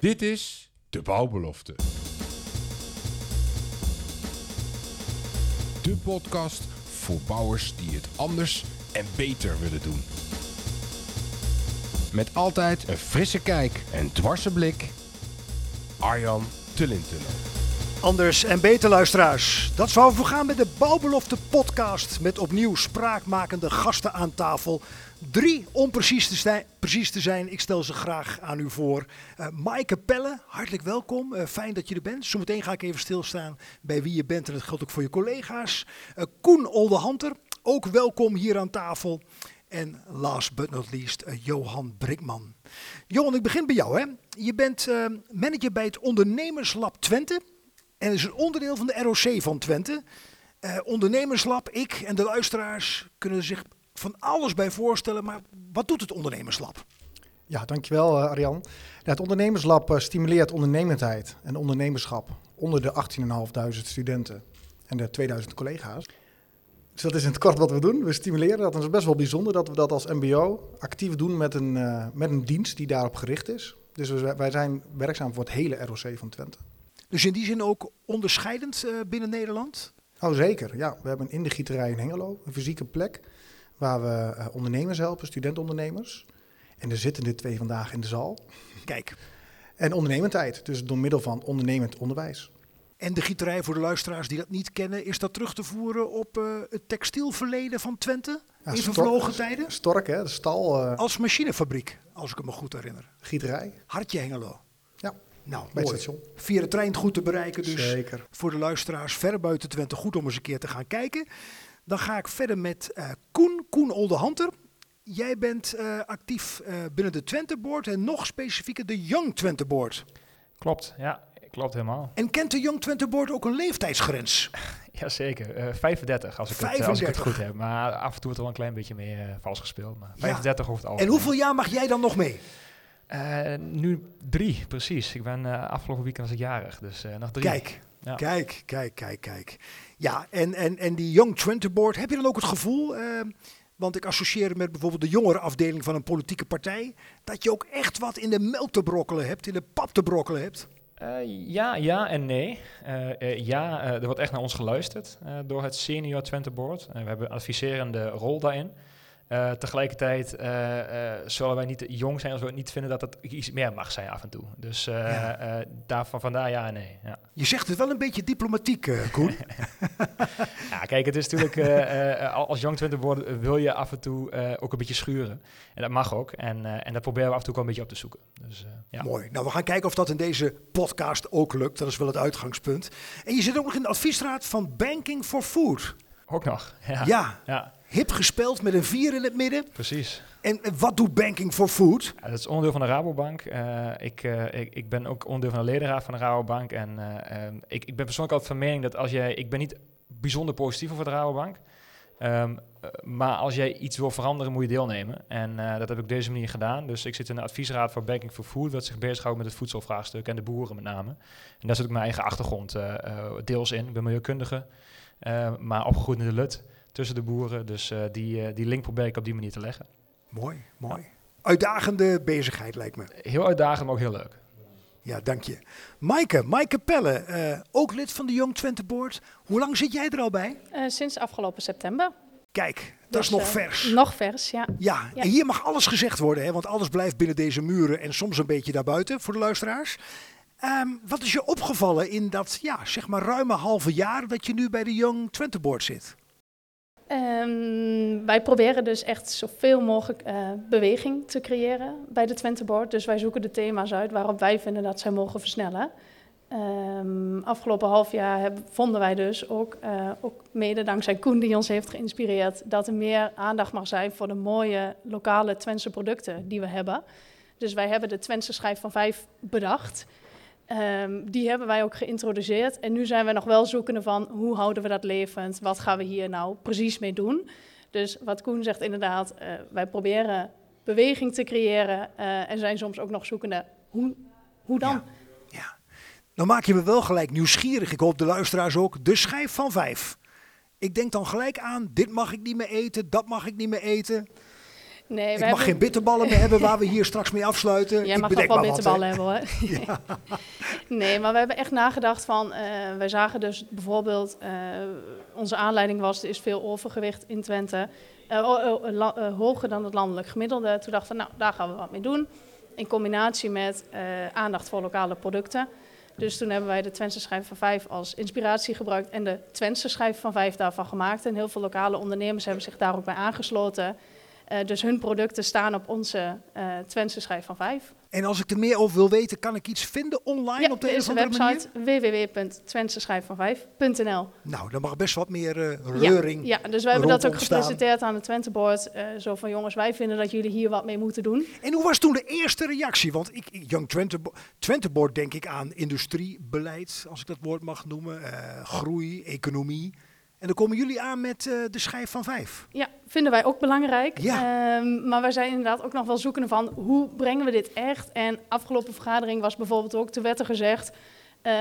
Dit is De Bouwbelofte. De podcast voor bouwers die het anders en beter willen doen. Met altijd een frisse kijk en dwarse blik. Arjan Tullintenen. Anders en beter luisteraars. Dat zou we gaan met de Bouwbelofte podcast. Met opnieuw spraakmakende gasten aan tafel. Drie om precies te, zijn, precies te zijn. Ik stel ze graag aan u voor. Uh, Maaike Pelle, hartelijk welkom. Uh, fijn dat je er bent. Zometeen ga ik even stilstaan bij wie je bent. En dat geldt ook voor je collega's. Uh, Koen Oldehanter, ook welkom hier aan tafel. En last but not least, Johan Brikman. Johan, ik begin bij jou. Hè. Je bent manager bij het Ondernemerslab Twente. En is een onderdeel van de ROC van Twente. Uh, ondernemerslab, ik en de luisteraars kunnen zich van alles bij voorstellen. Maar wat doet het ondernemerslab? Ja, dankjewel uh, Arjan. Ja, het ondernemerslab uh, stimuleert ondernemendheid en ondernemerschap onder de 18.500 studenten en de 2000 collega's. Dus dat is in het kort wat we doen. We stimuleren dat. En het is best wel bijzonder dat we dat als MBO actief doen met een, uh, met een dienst die daarop gericht is. Dus wij zijn werkzaam voor het hele ROC van Twente. Dus in die zin ook onderscheidend uh, binnen Nederland? Oh zeker, ja. We hebben in de gieterij in Hengelo, een fysieke plek waar we uh, ondernemers helpen, studentondernemers. En er zitten er twee vandaag in de zaal. Kijk. En ondernemendheid, dus door middel van ondernemend onderwijs. En de gieterij, voor de luisteraars die dat niet kennen, is dat terug te voeren op uh, het textielverleden van Twente? Ja, in vervlogen tijden? Stork, hè, de stal. Uh... Als machinefabriek, als ik me goed herinner. Gieterij. Hartje Hengelo. Nou, bij mooi. station. Via de trein goed te bereiken. Dus Zeker. voor de luisteraars ver buiten Twente goed om eens een keer te gaan kijken. Dan ga ik verder met uh, Koen, Koen Oldehanter. Jij bent uh, actief uh, binnen de Twente Board en nog specifieker de Young Twente Board. Klopt, ja, klopt helemaal. En kent de Young Twente Board ook een leeftijdsgrens? Jazeker, uh, 35 als ik, 35 het, als ik het goed heb. Maar af en toe wordt er wel een klein beetje meer vals gespeeld. Maar 35 ja. het algemeen. En hoeveel jaar mag jij dan nog mee? Uh, nu drie, precies. Ik ben uh, afgelopen weekend was ik jarig, dus uh, nog drie. Kijk, ja. kijk, kijk, kijk, kijk. Ja, en, en, en die Young Twente Board, heb je dan ook het gevoel, want ik associeer met bijvoorbeeld de jongere afdeling van een politieke partij, dat je ook echt wat in de melk te brokkelen hebt, in de pap te brokkelen hebt? ja, ja en nee. ja, er wordt echt naar ons geluisterd door het Senior Twente Board. we hebben een adviserende rol daarin. Uh, tegelijkertijd uh, uh, zullen wij niet jong zijn als we niet vinden dat het iets meer mag zijn af en toe. Dus ja. daarvan vandaar ja en nee. Ja. Je zegt het wel een beetje diplomatiek, Koen. ja, kijk, het is natuurlijk als jong twintig worden wil je af en toe ook een beetje schuren. En dat mag ook. En, en dat proberen we af en toe ook een beetje op te zoeken. Dus, ja. Mooi. Nou, we gaan kijken of dat in deze podcast ook lukt. Dat is wel het uitgangspunt. En je zit ook nog in de adviesraad van Banking for Food. Ook nog, ja. ja. ja hip gespeld met een vier in het midden. Precies. En wat doet Banking for Food? Ja, dat is onderdeel van de Rabobank. Uh, ik, uh, ik, ik, ben ook onderdeel van de ledenraad van de Rabobank. En uh, ik, ik ben persoonlijk altijd van mening dat als jij... Ik ben niet bijzonder positief over de Rabobank. Um, maar als jij iets wil veranderen, moet je deelnemen. En dat heb ik op deze manier gedaan. Dus ik zit in de adviesraad voor Banking for Food... dat zich bezighoudt met het voedselvraagstuk en de boeren met name. En daar zit ook mijn eigen achtergrond deels in. Ik ben milieukundige, maar opgegroeid in de LUT tussen de boeren. Dus uh, die, uh, die link probeer ik op die manier te leggen. Mooi, mooi. Ja. Uitdagende bezigheid lijkt me. Heel uitdagend, maar ook heel leuk. Ja, dank je. Maaike, Maaike Pelle, uh, ook lid van de Young Twente Board. Hoe lang zit jij er al bij? sinds afgelopen september. Kijk, dat dus, is nog vers. Nog vers, ja. ja. Ja, en hier mag alles gezegd worden, hè, want alles blijft binnen deze muren en soms een beetje daarbuiten voor de luisteraars. Um, wat is je opgevallen in dat, ja, zeg maar ruime halve jaar dat je nu bij de Young Twente Board zit? Um, wij proberen dus echt zoveel mogelijk uh, beweging te creëren bij de Twente Board. Dus wij zoeken de thema's uit waarop wij vinden dat zij mogen versnellen. Um, afgelopen half jaar heb, vonden wij dus ook, uh, ook mede dankzij Koen die ons heeft geïnspireerd, dat er meer aandacht mag zijn voor de mooie lokale Twentse producten die we hebben. Dus wij hebben de Twentse schijf van vijf bedacht. Um, die hebben wij ook geïntroduceerd. En nu zijn we nog wel zoekende van hoe houden we dat levend? Wat gaan we hier nou precies mee doen? Dus wat Koen zegt inderdaad, uh, wij proberen beweging te creëren uh, en zijn soms ook nog zoekende hoe, hoe dan? Ja, ja. Dan maak je me wel gelijk nieuwsgierig. Ik hoop de luisteraars ook. De schijf van vijf. Ik denk dan gelijk aan, dit mag ik niet meer eten, dat mag ik niet meer eten. Nee, Ik mag hebben... geen bitterballen meer hebben waar we hier straks mee afsluiten. Jij ik mag ook wel bitterballen hebben hoor. Nee, maar we hebben echt nagedacht van, eh, wij zagen dus bijvoorbeeld, eh, onze aanleiding was, er is veel overgewicht in Twente, eh, oh, oh, hoger dan het landelijk gemiddelde. Toen dachten we, nou, daar gaan we wat mee doen. In combinatie met aandacht voor lokale producten. Dus toen hebben wij de Twentse schijf van 5 als inspiratie gebruikt en de Twentse schijf van 5 daarvan gemaakt. En heel veel lokale ondernemers hebben zich daar ook bij aangesloten. Eh, dus hun producten staan op onze eh Twentse schijf van 5. En als ik er meer over wil weten, kan ik iets vinden online Ja, op de een website www.twenteschijfvan5.nl. Nou, dan mag best wat meer Ja, reuring. ja, dus wij hebben dat ook ontstaan. gepresenteerd aan het Twenteboard. eh zo van jongens, wij vinden dat jullie hier wat mee moeten doen. En hoe was toen de eerste reactie? Want ik, Young Twente, Twenteboard denk ik aan industriebeleid, als ik dat woord mag noemen. groei, economie. En dan komen jullie aan met eh, de schijf van vijf. Ja, vinden wij ook belangrijk. Ja. Ehm, maar wij zijn inderdaad ook nog wel zoekende van hoe brengen we dit echt. En afgelopen vergadering was bijvoorbeeld ook te wetten gezegd, eh,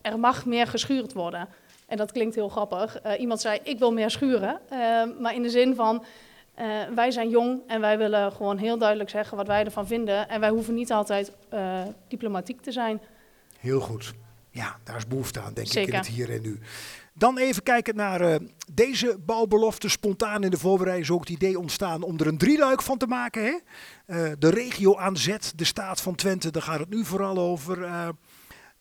er mag meer geschuurd worden. En dat klinkt heel grappig. Eh, iemand zei, ik wil meer schuren. Ehm, maar in de zin van, wij zijn jong en wij willen gewoon heel duidelijk zeggen wat wij ervan vinden. En wij hoeven niet altijd diplomatiek te zijn. Heel goed. Ja, daar is behoefte aan, denk ik, in Zeker. het hier en nu. Dan even kijken naar eh, deze bouwbelofte. Spontaan in de voorbereiding is ook het idee ontstaan om er een drieluik van te maken. Hè? Eh, de regio aan zet, de staat van Twente, daar gaat het nu vooral over. Eh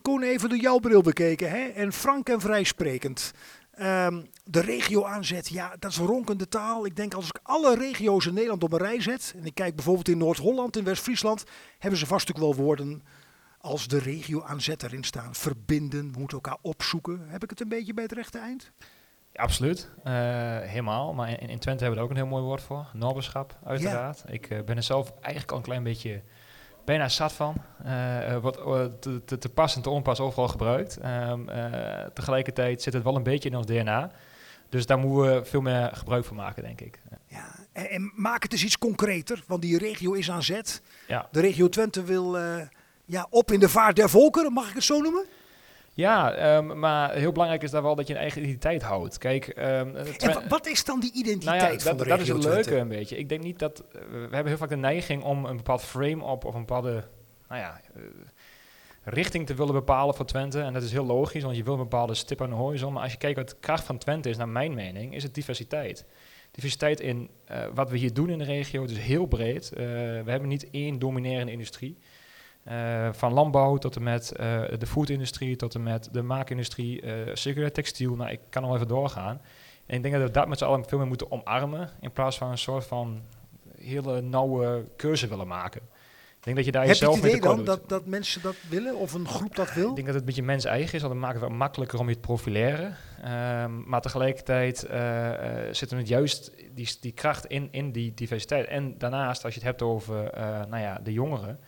Koen, even door jouw bril bekeken. Hè? En frank en vrijsprekend. Ehm, de regio aanzet, ja, dat is ronkende taal. Ik denk als ik alle regio's in Nederland op een rij zet. En ik kijk bijvoorbeeld in Noord-Holland, in West-Friesland. Hebben ze vast ook wel woorden als de regio aanzet erin staan. Verbinden, we moeten elkaar opzoeken. Heb ik het een beetje bij het rechte eind? Ja, absoluut. Eh, helemaal. Maar in, in Twente hebben we er ook een heel mooi woord voor. Noberschap, uiteraard. Ik eh, ben er zelf eigenlijk al een klein beetje bijna zat van. Eh, eh, wat eh, te, te, te pas en te onpas overal gebruikt. Ehm, eh, tegelijkertijd zit het wel een beetje in ons DNA. Dus daar moeten we veel meer gebruik van maken, denk ik. Ja, en, en maak het eens iets concreter, want die regio is aan zet. Ja, De regio Twente wil ja, op in de vaart der volkeren, mag ik het zo noemen? ja ehm, maar heel belangrijk is daar wel dat je een eigen identiteit houdt. Kijk, ehm, En wat is dan die identiteit Nou ja, van dat, de dat is het leuke Twente? een beetje. Ik denk niet dat... eh, we hebben heel vaak de neiging om een bepaald frame op of een bepaalde... Nou ja, eh, richting te willen bepalen voor Twente. En dat is heel logisch, want je wil een bepaalde stip aan de horizon. Maar als je kijkt wat de kracht van Twente is, naar mijn mening, is het diversiteit. Diversiteit in eh, wat we hier doen in de regio, het is heel breed. We hebben niet één dominerende industrie. Eh, van landbouw tot en met eh, de foodindustrie, tot en met de maakindustrie, eh circulair textiel. Nou, ik kan nog even doorgaan. En ik denk dat we dat met z'n allen veel meer moeten omarmen, in plaats van een soort van hele nauwe keuze willen maken. Ik denk dat je daar Heb je jezelf het mee idee tekort dan dat, dat mensen dat willen of een groep dat wil? Ik denk dat het een beetje mens eigen is, want dan maken we het makkelijker om je te profileren. Ehm, maar tegelijkertijd eh, zit er het juist die, die kracht in, in die diversiteit. En daarnaast, als je het hebt over nou ja, de jongeren,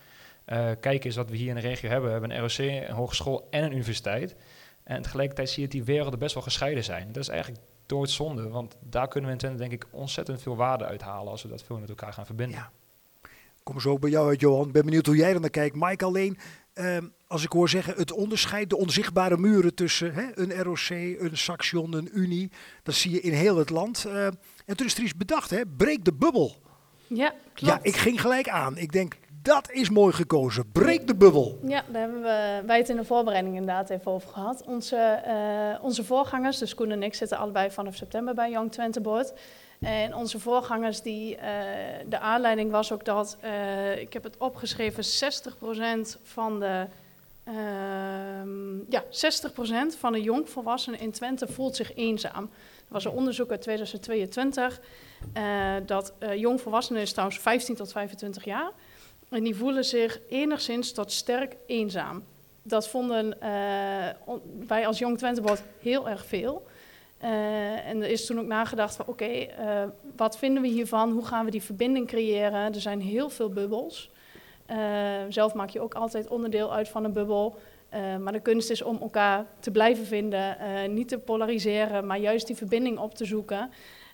eh, kijk eens wat we hier in de regio hebben. We hebben een ROC, een hogeschool en een universiteit. En tegelijkertijd zie je dat die werelden best wel gescheiden zijn. Dat is eigenlijk doodzonde, want daar kunnen we in Twente denk ik ontzettend veel waarde uithalen als we dat veel met elkaar gaan verbinden. Ja. Kom zo bij jou uit, Johan. Ben benieuwd hoe jij er naar kijkt. Mike alleen, ehm, als ik hoor zeggen, het onderscheid, de onzichtbare muren tussen hè, een ROC, een Saxion, een Unie, dat zie je in heel het land. Eh, en toen is er iets bedacht, hè? breek de bubbel. Ja, klopt. Ja, ik ging gelijk aan. Ik denk, dat is mooi gekozen. Breek de bubbel. Ja, daar hebben we, wij het in de voorbereiding inderdaad even over gehad. Onze, eh, onze voorgangers, dus Koen en ik, zitten allebei vanaf september bij Young Twente Board. En onze voorgangers, die, eh, de aanleiding was ook dat, eh, ik heb het opgeschreven, 60% van de, ehm, ja, 60% van de jongvolwassenen in Twente voelt zich eenzaam. Er was een onderzoek uit 2022, eh, dat jongvolwassenen is trouwens 15 tot 25 jaar. En die voelen zich enigszins tot sterk eenzaam. Dat vonden eh, wij als Jong Twentebord heel erg veel. Eh, en er is toen ook nagedacht van oké, eh, wat vinden we hiervan? Hoe gaan we die verbinding creëren? Er zijn heel veel bubbels. Zelf maak je ook altijd onderdeel uit van een bubbel. Maar de kunst is om elkaar te blijven vinden, niet te polariseren, maar juist die verbinding op te zoeken.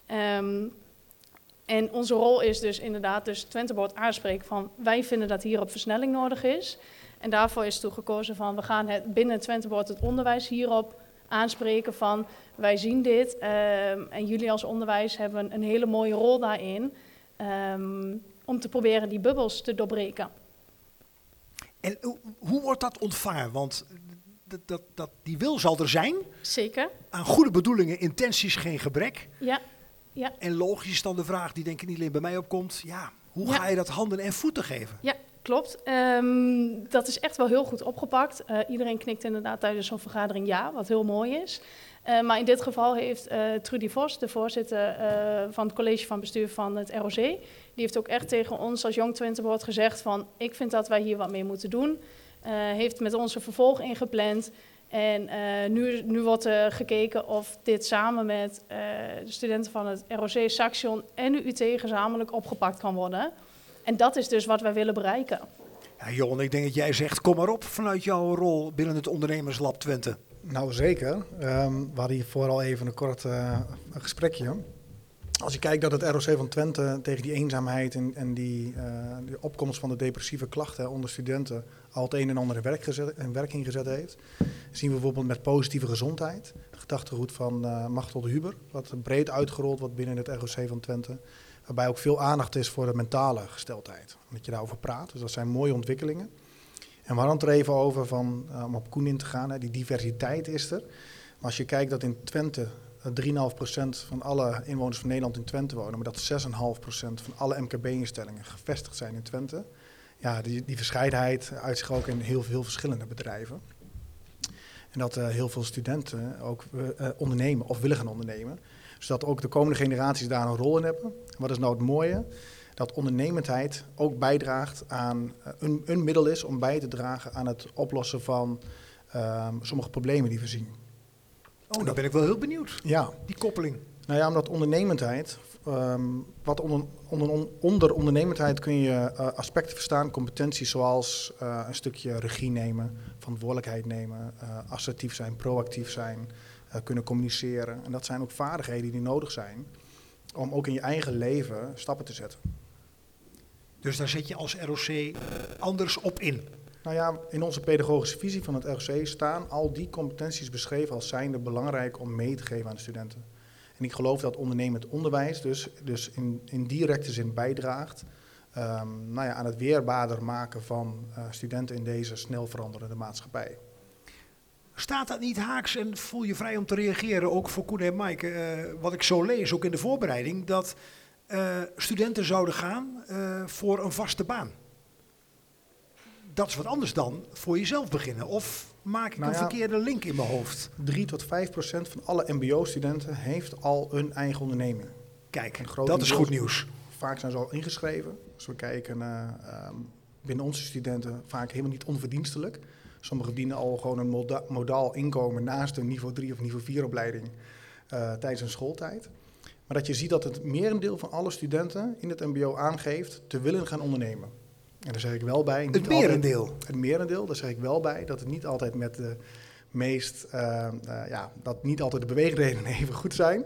Ehm, en onze rol is dus inderdaad dus Twenteboard aanspreken van wij vinden dat hier op versnelling nodig is. En daarvoor is toen gekozen van we gaan het binnen Twenteboard het onderwijs hierop aanspreken van wij zien dit ehm, en jullie als onderwijs hebben een hele mooie rol daarin. ehm, om te proberen die bubbels te doorbreken. En hoe- hoe wordt dat ontvangen? Want dat, dat, dat, die wil zal er zijn. Zeker, Aan goede bedoelingen, intenties geen gebrek. ja. En logisch is dan de vraag die denk ik niet alleen bij mij opkomt. Ja, hoe Ja. ga je dat handen en voeten geven? Ja, klopt. Ehm, dat is echt wel heel goed opgepakt. Eh, iedereen knikt inderdaad tijdens zo'n vergadering ja, wat heel mooi is. Eh, maar in dit geval heeft eh, Trudy Vos, de voorzitter van het college van bestuur van het ROC, die heeft ook echt tegen ons als Jong Twente Board gezegd van ik vind dat wij hier wat mee moeten doen. Heeft met ons een vervolg ingepland. En eh, nu, nu wordt er gekeken of dit samen met eh, de studenten van het ROC, Saxion en de UT gezamenlijk opgepakt kan worden. En dat is dus wat wij willen bereiken. Ja, Johan, ik denk dat jij zegt, kom maar op vanuit jouw rol binnen het ondernemerslab Twente. Nou, zeker. Ehm, we hadden hier vooral even een kort eh, een gesprekje. Als je kijkt dat het ROC van Twente tegen die eenzaamheid en, en die, eh, opkomst van de depressieve klachten onder studenten al het een en ander werk gezet, in werking gezet heeft, zien we bijvoorbeeld met positieve gezondheid. Gedachtegoed van eh Machtel Huber, wat breed uitgerold wordt binnen het ROC van Twente. Waarbij ook veel aandacht is voor de mentale gesteldheid. Dat je daarover praat. Dus dat zijn mooie ontwikkelingen. En het er even over van, eh, om op Koen in te gaan, hè, die diversiteit is er. Maar als je kijkt dat in Twente eh, 3,5% van alle inwoners van Nederland in Twente wonen, maar dat 6,5% van alle MKB-instellingen gevestigd zijn in Twente. Ja, die, die verscheidenheid uit zich ook in heel veel verschillende bedrijven. En dat eh, heel veel studenten ook eh, eh, ondernemen of willen gaan ondernemen. Zodat ook de komende generaties daar een rol in hebben. En wat is nou het mooie? Dat ondernemendheid ook bijdraagt aan een, een middel is om bij te dragen aan het oplossen van ehm, sommige problemen die we zien. Oh, dan ben ik wel heel benieuwd, Ja, die koppeling. nou ja, omdat ondernemendheid, ehm, wat onder, onder, onder ondernemendheid kun je eh, aspecten verstaan, competenties zoals eh, een stukje regie nemen, verantwoordelijkheid nemen, eh, assertief zijn, proactief zijn, kunnen communiceren. En dat zijn ook vaardigheden die nodig zijn om ook in je eigen leven stappen te zetten. Dus daar zet je als ROC anders op in. Nou ja, in onze pedagogische visie van het ROC staan al die competenties beschreven als zijnde belangrijk om mee te geven aan de studenten. En ik geloof dat ondernemend onderwijs dus, dus in, directe zin bijdraagt ehm, nou ja, aan het weerbaarder maken van eh, studenten in deze snel veranderende maatschappij. Staat dat niet haaks en voel je vrij om te reageren, ook voor Koen en Maaike, eh, wat ik zo lees, ook in de voorbereiding, dat eh, studenten zouden gaan voor een vaste baan. Dat is wat anders dan voor jezelf beginnen. Of maak ik Nou een ja. verkeerde link in mijn hoofd? 3 tot 5 procent van alle MBO-studenten heeft al een eigen onderneming. Kijk, dat is goed nieuws. Vaak zijn ze al ingeschreven. Als we kijken ehm, binnen onze studenten, vaak helemaal niet onverdienstelijk. Sommigen verdienen al gewoon een moda- modaal inkomen naast een niveau 3 of niveau 4 opleiding eh, tijdens hun schooltijd. Maar dat je ziet dat het merendeel van alle studenten in het MBO aangeeft te willen gaan ondernemen. En daar zeg ik wel bij. niet Het altijd- merendeel. het merendeel, daar zeg ik wel bij, dat het niet altijd met de meest, eh, eh, ja, dat niet altijd de beweegredenen even goed zijn.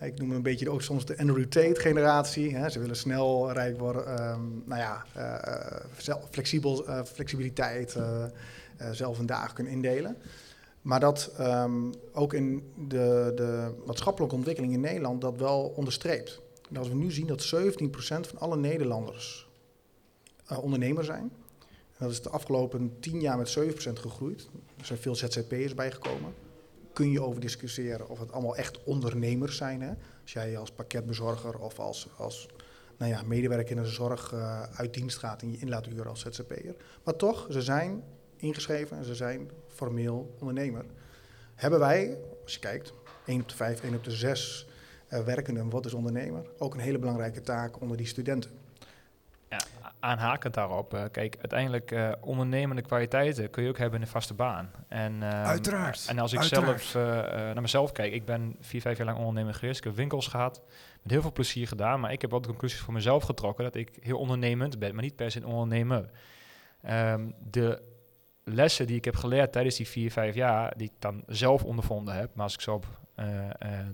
Ik noem een beetje ook soms de Andrew Tate generatie. Hè. Ze willen snel rijk worden. ehm, nou ja, eh, flexibel, flexibiliteit, zelf een dag kunnen indelen. Maar dat ehm, ook in de, de maatschappelijke ontwikkeling in Nederland dat wel onderstreept. En als we nu zien dat 17% van alle Nederlanders ondernemer zijn. Dat is de afgelopen 10 jaar met 7% gegroeid. Er zijn veel ZZP'ers bijgekomen. Kun je over discussiëren of het allemaal echt ondernemers zijn. Hè? Als jij als pakketbezorger of als, als nou ja, medewerker in de zorg eh, uit dienst gaat en je in laat huren als ZZP'er. Maar toch, ze zijn ingeschreven en ze zijn formeel ondernemer. Hebben wij, als je kijkt, 1 op de 5, 1 op de 6 eh, werkenden wordt dus ondernemer. Ook een hele belangrijke taak onder die studenten. Aanhakend daarop. eh, kijk, uiteindelijk eh, ondernemende kwaliteiten kun je ook hebben in een vaste baan. En, ehm, Uiteraard, En als ik uiteraard. zelf eh, naar mezelf kijk, ik ben vier, vijf jaar lang ondernemer geweest. Ik heb winkels gehad, met heel veel plezier gedaan. Maar ik heb wel de conclusies voor mezelf getrokken dat ik heel ondernemend ben, maar niet per se een ondernemer. Ehm, de lessen die ik heb geleerd tijdens die vier, vijf jaar, die ik dan zelf ondervonden heb, maar als ik zo op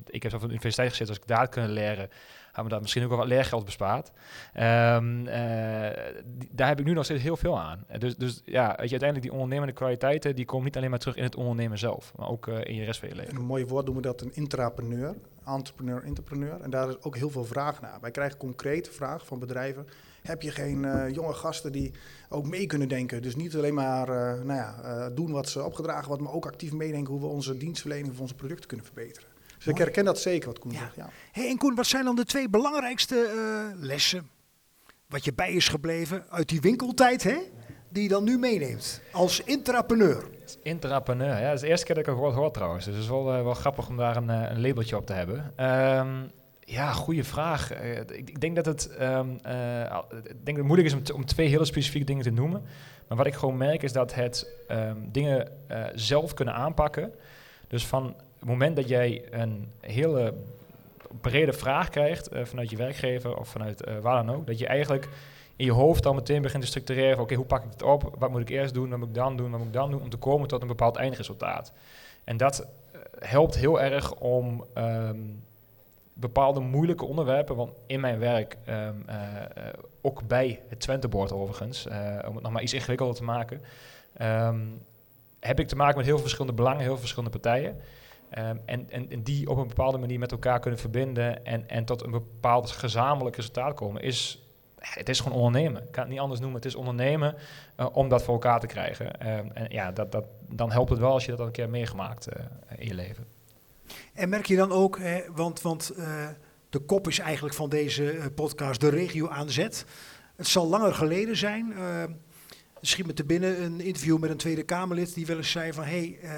ik heb zelf op de universiteit gezeten, als ik daar had kunnen leren, hadden we daar misschien ook wel wat leergeld bespaard. Ehm, eh, daar heb ik nu nog steeds heel veel aan. Eh, Dus, dus ja, weet je, uiteindelijk die ondernemende kwaliteiten, die komen niet alleen maar terug in het ondernemen zelf, maar ook eh, in je rest van je leven. En een mooi woord noemen we dat een intrapreneur, entrepreneur, entrepreneur. En daar is ook heel veel vraag naar. Wij krijgen concrete vragen van bedrijven. Heb je geen eh, jonge gasten die ook mee kunnen denken? Dus niet alleen maar eh, nou ja, eh, doen wat ze opgedragen wordt, maar ook actief meedenken hoe we onze dienstverlening of onze producten kunnen verbeteren. Dus ik herken dat zeker wat Koen Ja. zegt. Ja. Hey, en Koen, wat zijn dan de twee belangrijkste eh, lessen wat je bij is gebleven uit die winkeltijd, hè? Die je dan nu meeneemt als intrapreneur. Intrapreneur, ja, dat is de eerste keer dat ik het woord hoor trouwens. Dus het is wel, wel grappig om daar een, een labeltje op te hebben. Ehm, ja, goede vraag. Eh, ik, ik denk dat het, ehm, eh, denk dat het moeilijk is om, om twee hele specifieke dingen te noemen. Maar wat ik gewoon merk is dat het ehm, dingen eh, zelf kunnen aanpakken. Dus van het moment dat jij een hele brede vraag krijgt vanuit je werkgever of vanuit waar dan ook, dat je eigenlijk in je hoofd al meteen begint te structureren. Oké, hoe pak ik het op? Wat moet ik eerst doen? Wat moet ik dan doen? Wat moet ik dan doen? Om te komen tot een bepaald eindresultaat. En dat helpt heel erg om ehm, bepaalde moeilijke onderwerpen, want in mijn werk, ehm, eh, eh, ook bij het Twenteboard overigens, eh, om het nog maar iets ingewikkelder te maken, ehm, heb ik te maken met heel veel verschillende belangen, heel veel verschillende partijen. Ehm, en, en, die op een bepaalde manier met elkaar kunnen verbinden en, en tot een bepaald gezamenlijk resultaat komen, is het is gewoon ondernemen. Ik kan het niet anders noemen. Het is ondernemen om dat voor elkaar te krijgen. En ja, dat, dat, dan helpt het wel als je dat al een keer meegemaakt in je leven. En merk je dan ook, hè, want, want eh, de kop is eigenlijk van deze eh, podcast de regio aan zet. Het zal langer geleden zijn. eh misschien met te binnen een interview met een Tweede Kamerlid die wel eens zei van... Hey, eh,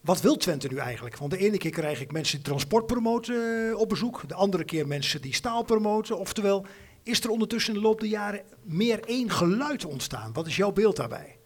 wat wil Twente nu eigenlijk? Want de ene keer krijg ik mensen die transport promoten op bezoek. De andere keer mensen die staal promoten. Oftewel, is er ondertussen in de loop der jaren meer één geluid ontstaan? Wat is jouw beeld daarbij?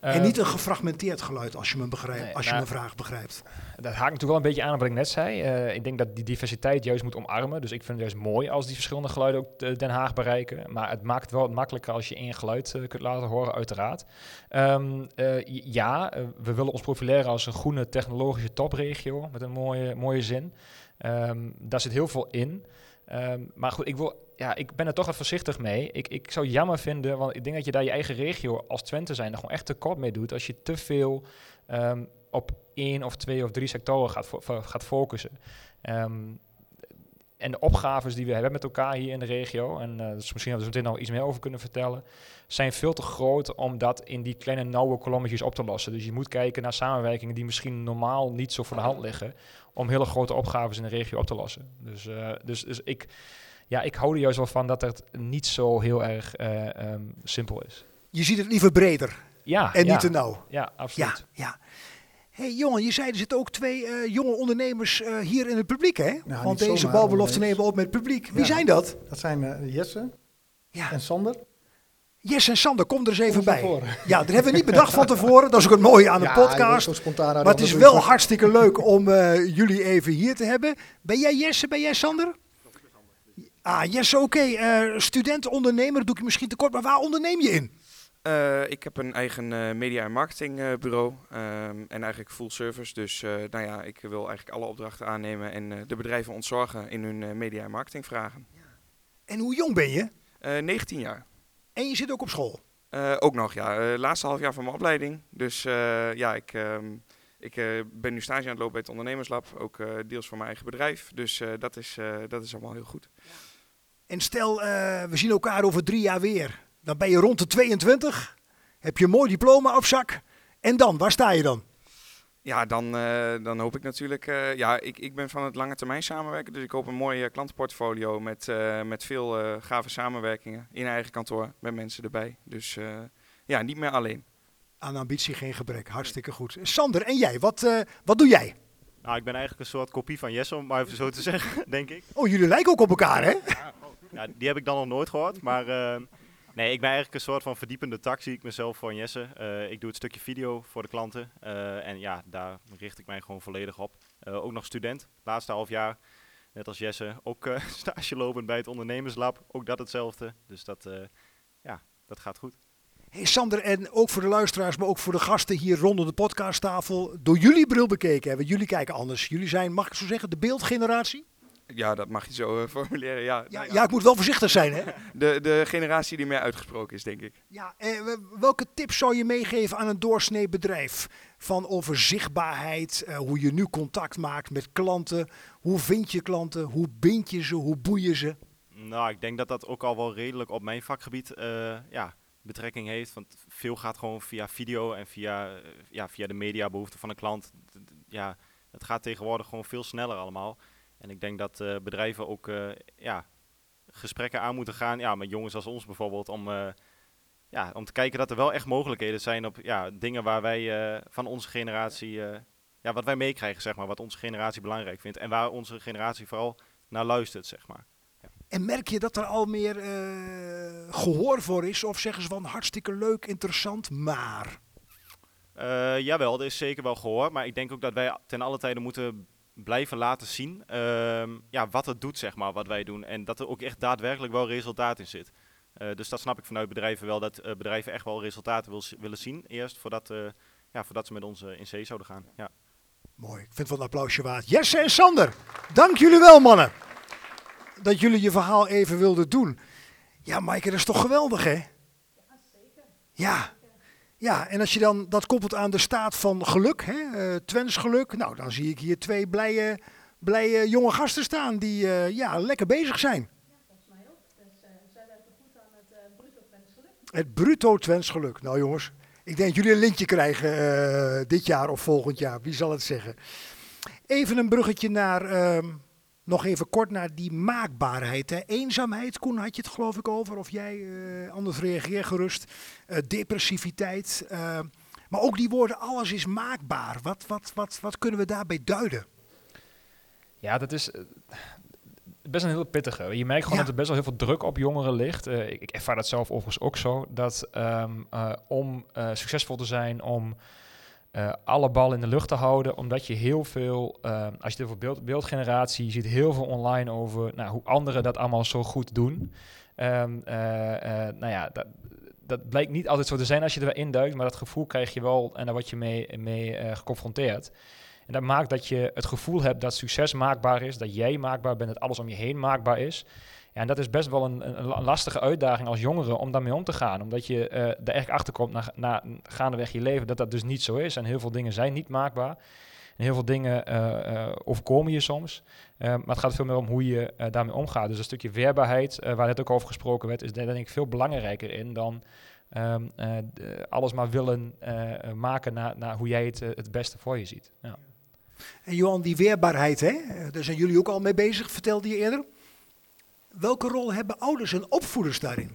En Eh, niet een gefragmenteerd geluid, als je me, begrijpt, nee, als je nou- mijn vraag begrijpt. Dat haakt natuurlijk wel een beetje aan op wat ik net zei. Eh, ik denk dat die diversiteit juist moet omarmen. Dus ik vind het juist mooi als die verschillende geluiden ook eh, Den Haag bereiken. Maar het maakt het wel makkelijker als je één geluid kunt laten horen, uiteraard. Ehm, eh, ja, we willen ons profileren als een groene technologische topregio. Met een mooie, mooie zin. Ehm, daar zit heel veel in. Ehm, maar goed, ik, wil, ja, ik ben er toch wat voorzichtig mee. Ik, ik zou jammer vinden, want ik denk dat je daar je eigen regio als Twente zijn er gewoon echt tekort mee doet. Als je te veel ehm, op één of twee of drie sectoren gaat, gaat focussen. Ehm, en de opgaves die we hebben met elkaar hier in de regio, en eh dus misschien dat we meteen nog iets meer over kunnen vertellen, zijn veel te groot om dat in die kleine nauwe kolommetjes op te lossen. Dus je moet kijken naar samenwerkingen die misschien normaal niet zo voor de hand liggen, om hele grote opgaves in de regio op te lossen. Dus, eh, dus, dus ik, ja, ik hou er juist wel van dat het niet zo heel erg eh, ehm, simpel is. Je ziet het liever breder Ja, en ja, niet te nauw. Ja, absoluut. Ja, ja. hey, jongen, je zei er zitten ook twee eh, jonge ondernemers eh, hier in het publiek, hè? Nou, Want deze zomaar balbelofte nemen we op met het publiek. Wie Ja. zijn dat? Dat zijn eh, Jesse Ja. en Sander. Yes en Sander, kom er eens even bij. Ja, dat hebben we niet bedacht van tevoren. Dat is ook het mooie aan wordt podcast. zo spontaan uit, Maar het is wel hartstikke leuk om eh, jullie even hier te hebben. Ben jij Jesse, ben jij Sander? Ah, Jesse, oké. eh, student, ondernemer, dat doe ik je misschien tekort. Maar waar onderneem je in? Eh, ik heb een eigen eh, media- en marketingbureau ehm, en eigenlijk full service. Dus nou ja, ik wil eigenlijk alle opdrachten aannemen en de bedrijven ontzorgen in hun media- en marketingvragen. En hoe jong ben je? Eh 19 jaar. En je zit ook op school. Ook nog, ja. laatste half jaar van mijn opleiding. Dus ja, ik, ehm, ik ben nu stage aan het lopen bij het ondernemerslab. Ook eh, deels voor mijn eigen bedrijf. Dus dat, is, dat is allemaal heel goed. En stel, eh, we zien elkaar over drie jaar weer. Dan ben je rond de 22. Heb je een mooi diploma op zak. En dan, waar sta je dan? Ja, dan, eh, dan hoop ik natuurlijk. eh, ja, ik, ik ben van het lange termijn samenwerken. Dus ik hoop een mooi eh, klantenportfolio met, eh, met veel eh, gave samenwerkingen in eigen kantoor met mensen erbij. Dus eh, ja, niet meer alleen. Aan ambitie geen gebrek. Hartstikke goed. Sander, en jij? Wat, eh, wat doe jij? Nou, ik ben eigenlijk een soort kopie van Jesse, om maar even zo te zeggen, denk ik. Oh, jullie lijken ook op elkaar, hè? Ja, die heb ik dan nog nooit gehoord, maar eh, nee, ik ben eigenlijk een soort van verdiepende tak, zie ik mezelf van Jesse. Eh, ik doe het stukje video voor de klanten eh, en ja, daar richt ik mij gewoon volledig op. Eh, ook nog student, laatste half jaar, net als Jesse, ook stage lopend bij het ondernemerslab, ook dat hetzelfde. Dus dat, ja, dat gaat goed. Hey Sander, en ook voor de luisteraars, maar ook voor de gasten hier rondom de podcasttafel, door jullie bril bekeken. Want jullie kijken anders. Jullie zijn, mag ik zo zeggen, de beeldgeneratie? Ja, dat mag je zo eh, formuleren. Ja, Ja, Nou ja, ik moet wel voorzichtig zijn, hè? De, de generatie die meer uitgesproken is, denk ik. Ja, eh, welke tips zou je meegeven aan een doorsnee bedrijf? Van over zichtbaarheid, eh, hoe je nu contact maakt met klanten. Hoe vind je klanten? Hoe bind je ze? Hoe boei je ze? Nou, ik denk dat dat ook al wel redelijk op mijn vakgebied eh, ja, betrekking heeft. Want veel gaat gewoon via video en via, eh, ja, via de mediabehoeften van een klant. Ja, het gaat tegenwoordig gewoon veel sneller allemaal. En ik denk dat eh, bedrijven ook eh, ja, gesprekken aan moeten gaan ja, met jongens als ons bijvoorbeeld. Om, eh, ja, om te kijken dat er wel echt mogelijkheden zijn op ja, dingen waar wij van onze generatie, ja, wat wij meekrijgen, zeg maar. Wat onze generatie belangrijk vindt. En waar onze generatie vooral naar luistert, zeg maar. En merk je dat er al meer eh, gehoor voor is? Of zeggen ze van hartstikke leuk, interessant, maar... Jawel, er is zeker wel gehoor. Maar ik denk ook dat wij ten alle tijde moeten blijven laten zien ehm, ja, wat het doet, zeg maar, wat wij doen. En dat er ook echt daadwerkelijk wel resultaat in zit. Eh, dus dat snap ik vanuit bedrijven wel, dat eh, bedrijven echt wel resultaten wil, willen zien eerst, voordat, eh, ja, voordat ze met ons in zee zouden gaan. Ja. Mooi, ik vind het wel een applausje waard. Jesse en Sander, dank jullie wel mannen. Dat jullie je verhaal even wilden doen. Ja, Maaike, dat is toch geweldig hè? Ja, ja, en als je dan dat koppelt aan de staat van geluk, hè, eh Twents geluk, nou dan zie ik hier twee blije, blije jonge gasten staan die eh, ja, lekker bezig zijn. Volgens mij ook. Dus zij werken goed aan het bruto wensgeluk. Het bruto Twents geluk. Nou jongens, ik denk dat jullie een lintje krijgen eh, dit jaar of volgend jaar. Wie zal het zeggen? Even een bruggetje naar, ehm, nog even kort naar die maakbaarheid. Hè. Eenzaamheid, Koen had je het geloof ik over. Of jij, eh, anders reageer gerust. Eh, depressiviteit. eh, maar ook die woorden, alles is maakbaar. Wat, wat, wat, wat kunnen we daarbij duiden? Ja, dat is best een heel pittige. Je merkt gewoon Ja. dat er best wel heel veel druk op jongeren ligt. Ik, ik ervaar dat zelf overigens ook zo. Dat ehm, eh, om succesvol te zijn, om eh, alle ballen in de lucht te houden, omdat je heel veel, eh, als je het beeld, beeldgeneratie, je ziet heel veel online over nou, hoe anderen dat allemaal zo goed doen. Ehm, eh, nou ja, dat, dat blijkt niet altijd zo te zijn als je erin duikt, maar dat gevoel krijg je wel en daar word je mee, mee geconfronteerd. En dat maakt dat je het gevoel hebt dat succes maakbaar is, dat jij maakbaar bent, dat alles om je heen maakbaar is. Ja, en dat is best wel een, een, lastige uitdaging als jongere om daarmee om te gaan. Omdat je eh er echt achter komt na, na gaandeweg je leven dat dat dus niet zo is. En heel veel dingen zijn niet maakbaar. En heel veel dingen eh, eh, overkomen je soms. Maar het gaat veel meer om hoe je daarmee omgaat. Dus een stukje weerbaarheid, waar net ook over gesproken werd, is daar denk ik veel belangrijker in dan ehm, eh, alles maar willen maken naar, hoe jij het het beste voor je ziet. Ja. En Johan, die weerbaarheid, hè? daar zijn jullie ook al mee bezig, vertelde je eerder. Welke rol hebben ouders en opvoeders daarin?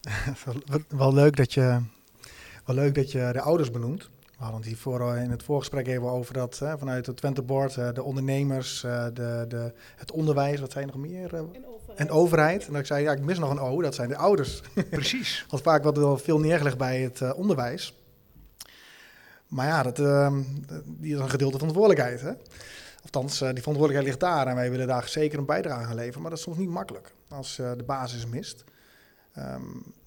wel, leuk dat je, wel leuk dat je de ouders benoemt. We hadden het hiervoor in het voorgesprek even over dat hè, vanuit het Twente Board, eh, de ondernemers, eh, de, de, het onderwijs, wat zijn er nog meer? eh, overheid. en overheid. En dat ik zei, ja, ik mis nog een O, dat zijn de ouders. Precies. Want vaak wordt er wel veel neergelegd bij het eh, onderwijs. Maar ja, dat, ehm, die is een gedeelte verantwoordelijkheid. Hè? Althans, eh, die verantwoordelijkheid ligt daar en wij willen daar zeker een bijdrage aan leveren. Maar dat is soms niet makkelijk als eh, de basis mist. Ehm,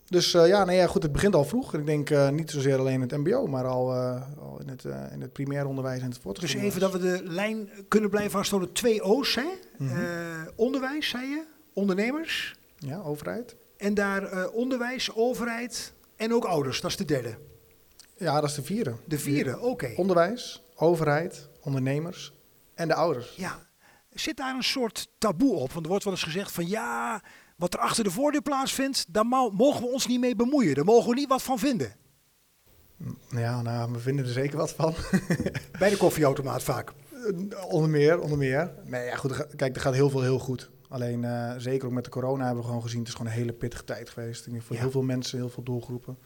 dus eh, ja, nee, ja, goed, het begint al vroeg. En ik denk niet zozeer alleen in het mbo, maar al, al in, het, in het primair onderwijs en het voortgezet Dus even dat we de lijn kunnen blijven vasthouden. Twee O's, hè? Mhm. Onderwijs, zei je, ondernemers. Ja, overheid. En daar onderwijs, overheid en ook ouders. Dat is de derde. Ja, dat is de vierde. De vierde, oké. Onderwijs, overheid, ondernemers en de ouders. Ja. Zit daar een soort taboe op? Want er wordt wel eens gezegd van ja, wat er achter de voordeur plaatsvindt, daar mo- mogen we ons niet mee bemoeien. Daar mogen we niet wat van vinden. Ja, nou, we vinden er zeker wat van. Bij de koffieautomaat vaak. Eh, onder meer, onder meer. Nee, ja, goed, kijk, er gaat heel veel heel goed. Alleen, eh, zeker ook met de corona hebben we gewoon gezien, het is gewoon een hele pittige tijd geweest. Ik denk Voor Ja. heel veel mensen, heel veel doelgroepen.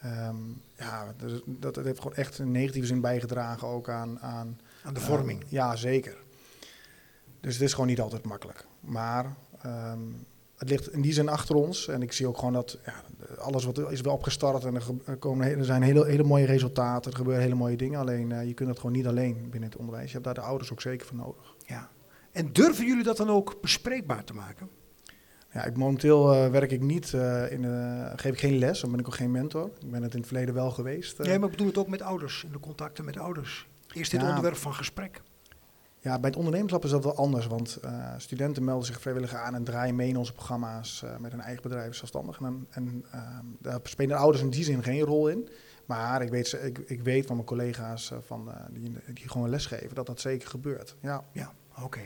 Ehm, ja, dat, is- dat, dat heeft gewoon echt een negatieve zin bijgedragen ook aan... aan Aan de vorming. ja, zeker. Dus het is gewoon niet altijd makkelijk. Maar ehm, het ligt in die zin achter ons. En ik zie ook gewoon dat ja, alles wat is wel opgestart en er, komen, er zijn hele, hele mooie resultaten. Er gebeuren hele mooie dingen. Alleen eh, je kunt het gewoon niet alleen binnen het onderwijs. Je hebt daar de ouders ook zeker voor nodig. Ja. En durven jullie dat dan ook bespreekbaar te maken? Ja, ik, momenteel eh, werk ik niet, eh, in, geef ik geen les, dan ben ik ook geen mentor. Ik ben het in het verleden wel geweest. Nee, maar ik bedoel het ook met ouders, in de contacten met ouders. Eerst dit Ja. onderwerp van gesprek. Ja, bij het ondernemerschap is dat wel anders, want eh, studenten melden zich vrijwillig aan en draaien mee in onze programma's eh, met hun eigen bedrijf zelfstandig. En, en ehm, daar spelen de ouders in die zin geen rol in. Maar ik weet, ik, ik weet van mijn collega's eh, van, die, die gewoon lesgeven dat dat zeker gebeurt. Ja. Ja, oké.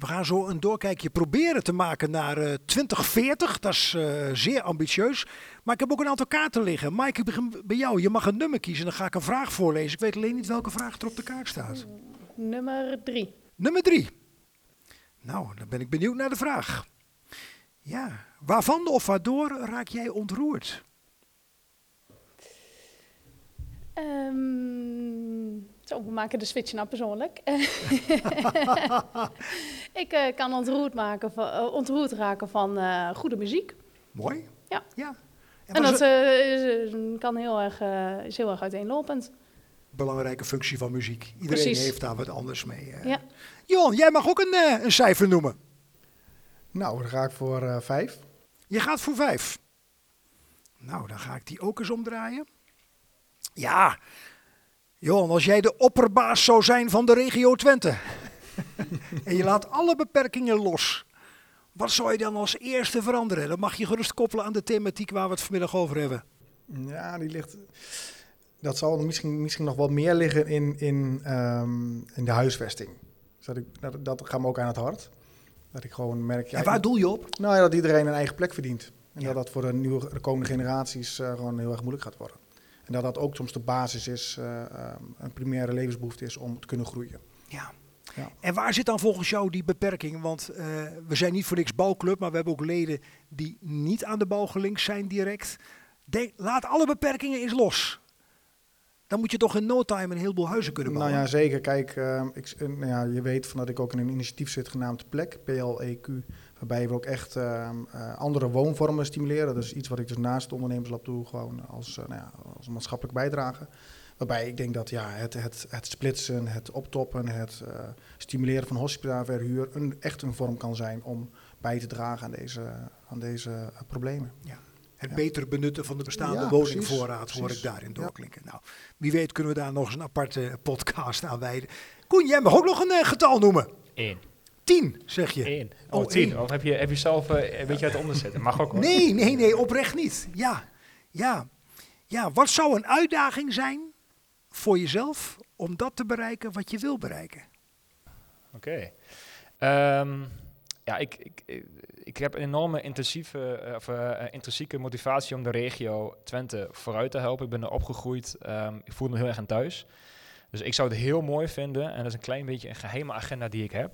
We gaan zo een doorkijkje proberen te maken naar eh, 2040. Dat is eh, zeer ambitieus. Maar ik heb ook een aantal kaarten liggen. Mike, ik begin bij jou. Je mag een nummer kiezen. Dan ga ik een vraag voorlezen. Ik weet alleen niet welke vraag er op de kaart staat. Nummer drie. Nummer drie. Nou, dan ben ik benieuwd naar de vraag. Ja, waarvan of waardoor raak jij ontroerd? Ehm, zo, we maken de switch naar persoonlijk. ik eh, kan ontroerd, maken van, eh, ontroerd raken van eh, goede muziek. Mooi. Ja. ja. En, dat is is, kan heel erg, is heel erg uiteenlopend. een belangrijke functie van muziek. Iedereen Precies. heeft daar wat anders mee. Ja. Jon, jij mag ook een, een cijfer noemen. Nou, dan ga ik voor vijf. Je gaat voor vijf. Nou, dan ga ik die ook eens omdraaien. Ja, Johan, als jij de opperbaas zou zijn van de regio Twente. en je laat alle beperkingen los. Wat zou je dan als eerste veranderen? Dan mag je gerust koppelen aan de thematiek waar we het vanmiddag over hebben. Ja, die ligt. Dat zal misschien, misschien nog wat meer liggen in, in, ehm, in de huisvesting. Dus dat, ik, dat, dat gaat me ook aan het hart. Dat ik gewoon merk. Ja, en waar doel je op? Nou ja, dat iedereen een eigen plek verdient. En Ja. dat dat voor de, nieuwe, de komende generaties eh, gewoon heel erg moeilijk gaat worden. En dat dat ook soms de basis is, eh, ehm, een primaire levensbehoefte is om te kunnen groeien. Ja. Ja. En waar zit dan volgens jou die beperking? Want eh, we zijn niet voor niks bouwclub, maar we hebben ook leden die niet aan de bouw gelinkt zijn direct. Denk, laat alle beperkingen eens los. Dan moet je toch in no time een heleboel huizen kunnen Nou bouwen. ja, zeker. Kijk, ehm, ik, eh, nou ja, je weet van dat ik ook in een initiatief zit genaamd Plek, PLEQ. Waarbij we ook echt ehm, eh, andere woonvormen stimuleren. Dat is iets wat ik dus naast het ondernemerslab doe, gewoon als, eh, nou ja, als een maatschappelijk bijdrage. Waarbij ik denk dat ja, het, het, het splitsen, het optoppen, het eh, stimuleren van hospitaalverhuur een, echt een vorm kan zijn om bij te dragen aan deze, aan deze problemen. het ja. beter benutten van de bestaande Ja, woningvoorraad precies, hoor ik daarin Ja. doorklinken. Nou, wie weet kunnen we daar nog eens een aparte podcast aan wijden. Koen, jij mag ook nog een getal noemen. Eén. Tien, zeg je. Eén. Oh, Oh, tien. Of heb je, heb je zelf eh, een beetje uit de onderzetten? Mag ook hoor. Nee, nee, nee, oprecht niet. Ja, ja. Ja, wat zou een uitdaging zijn voor jezelf om dat te bereiken wat je wil bereiken? Oké. Ehm, ja, ik, ik, ik, heb een enorme intensieve, eh, of, eh, intrinsieke motivatie om de regio Twente vooruit te helpen. Ik ben er opgegroeid. ehm, ik voel me heel erg aan thuis. Dus ik zou het heel mooi vinden, en dat is een klein beetje een geheime agenda die ik heb.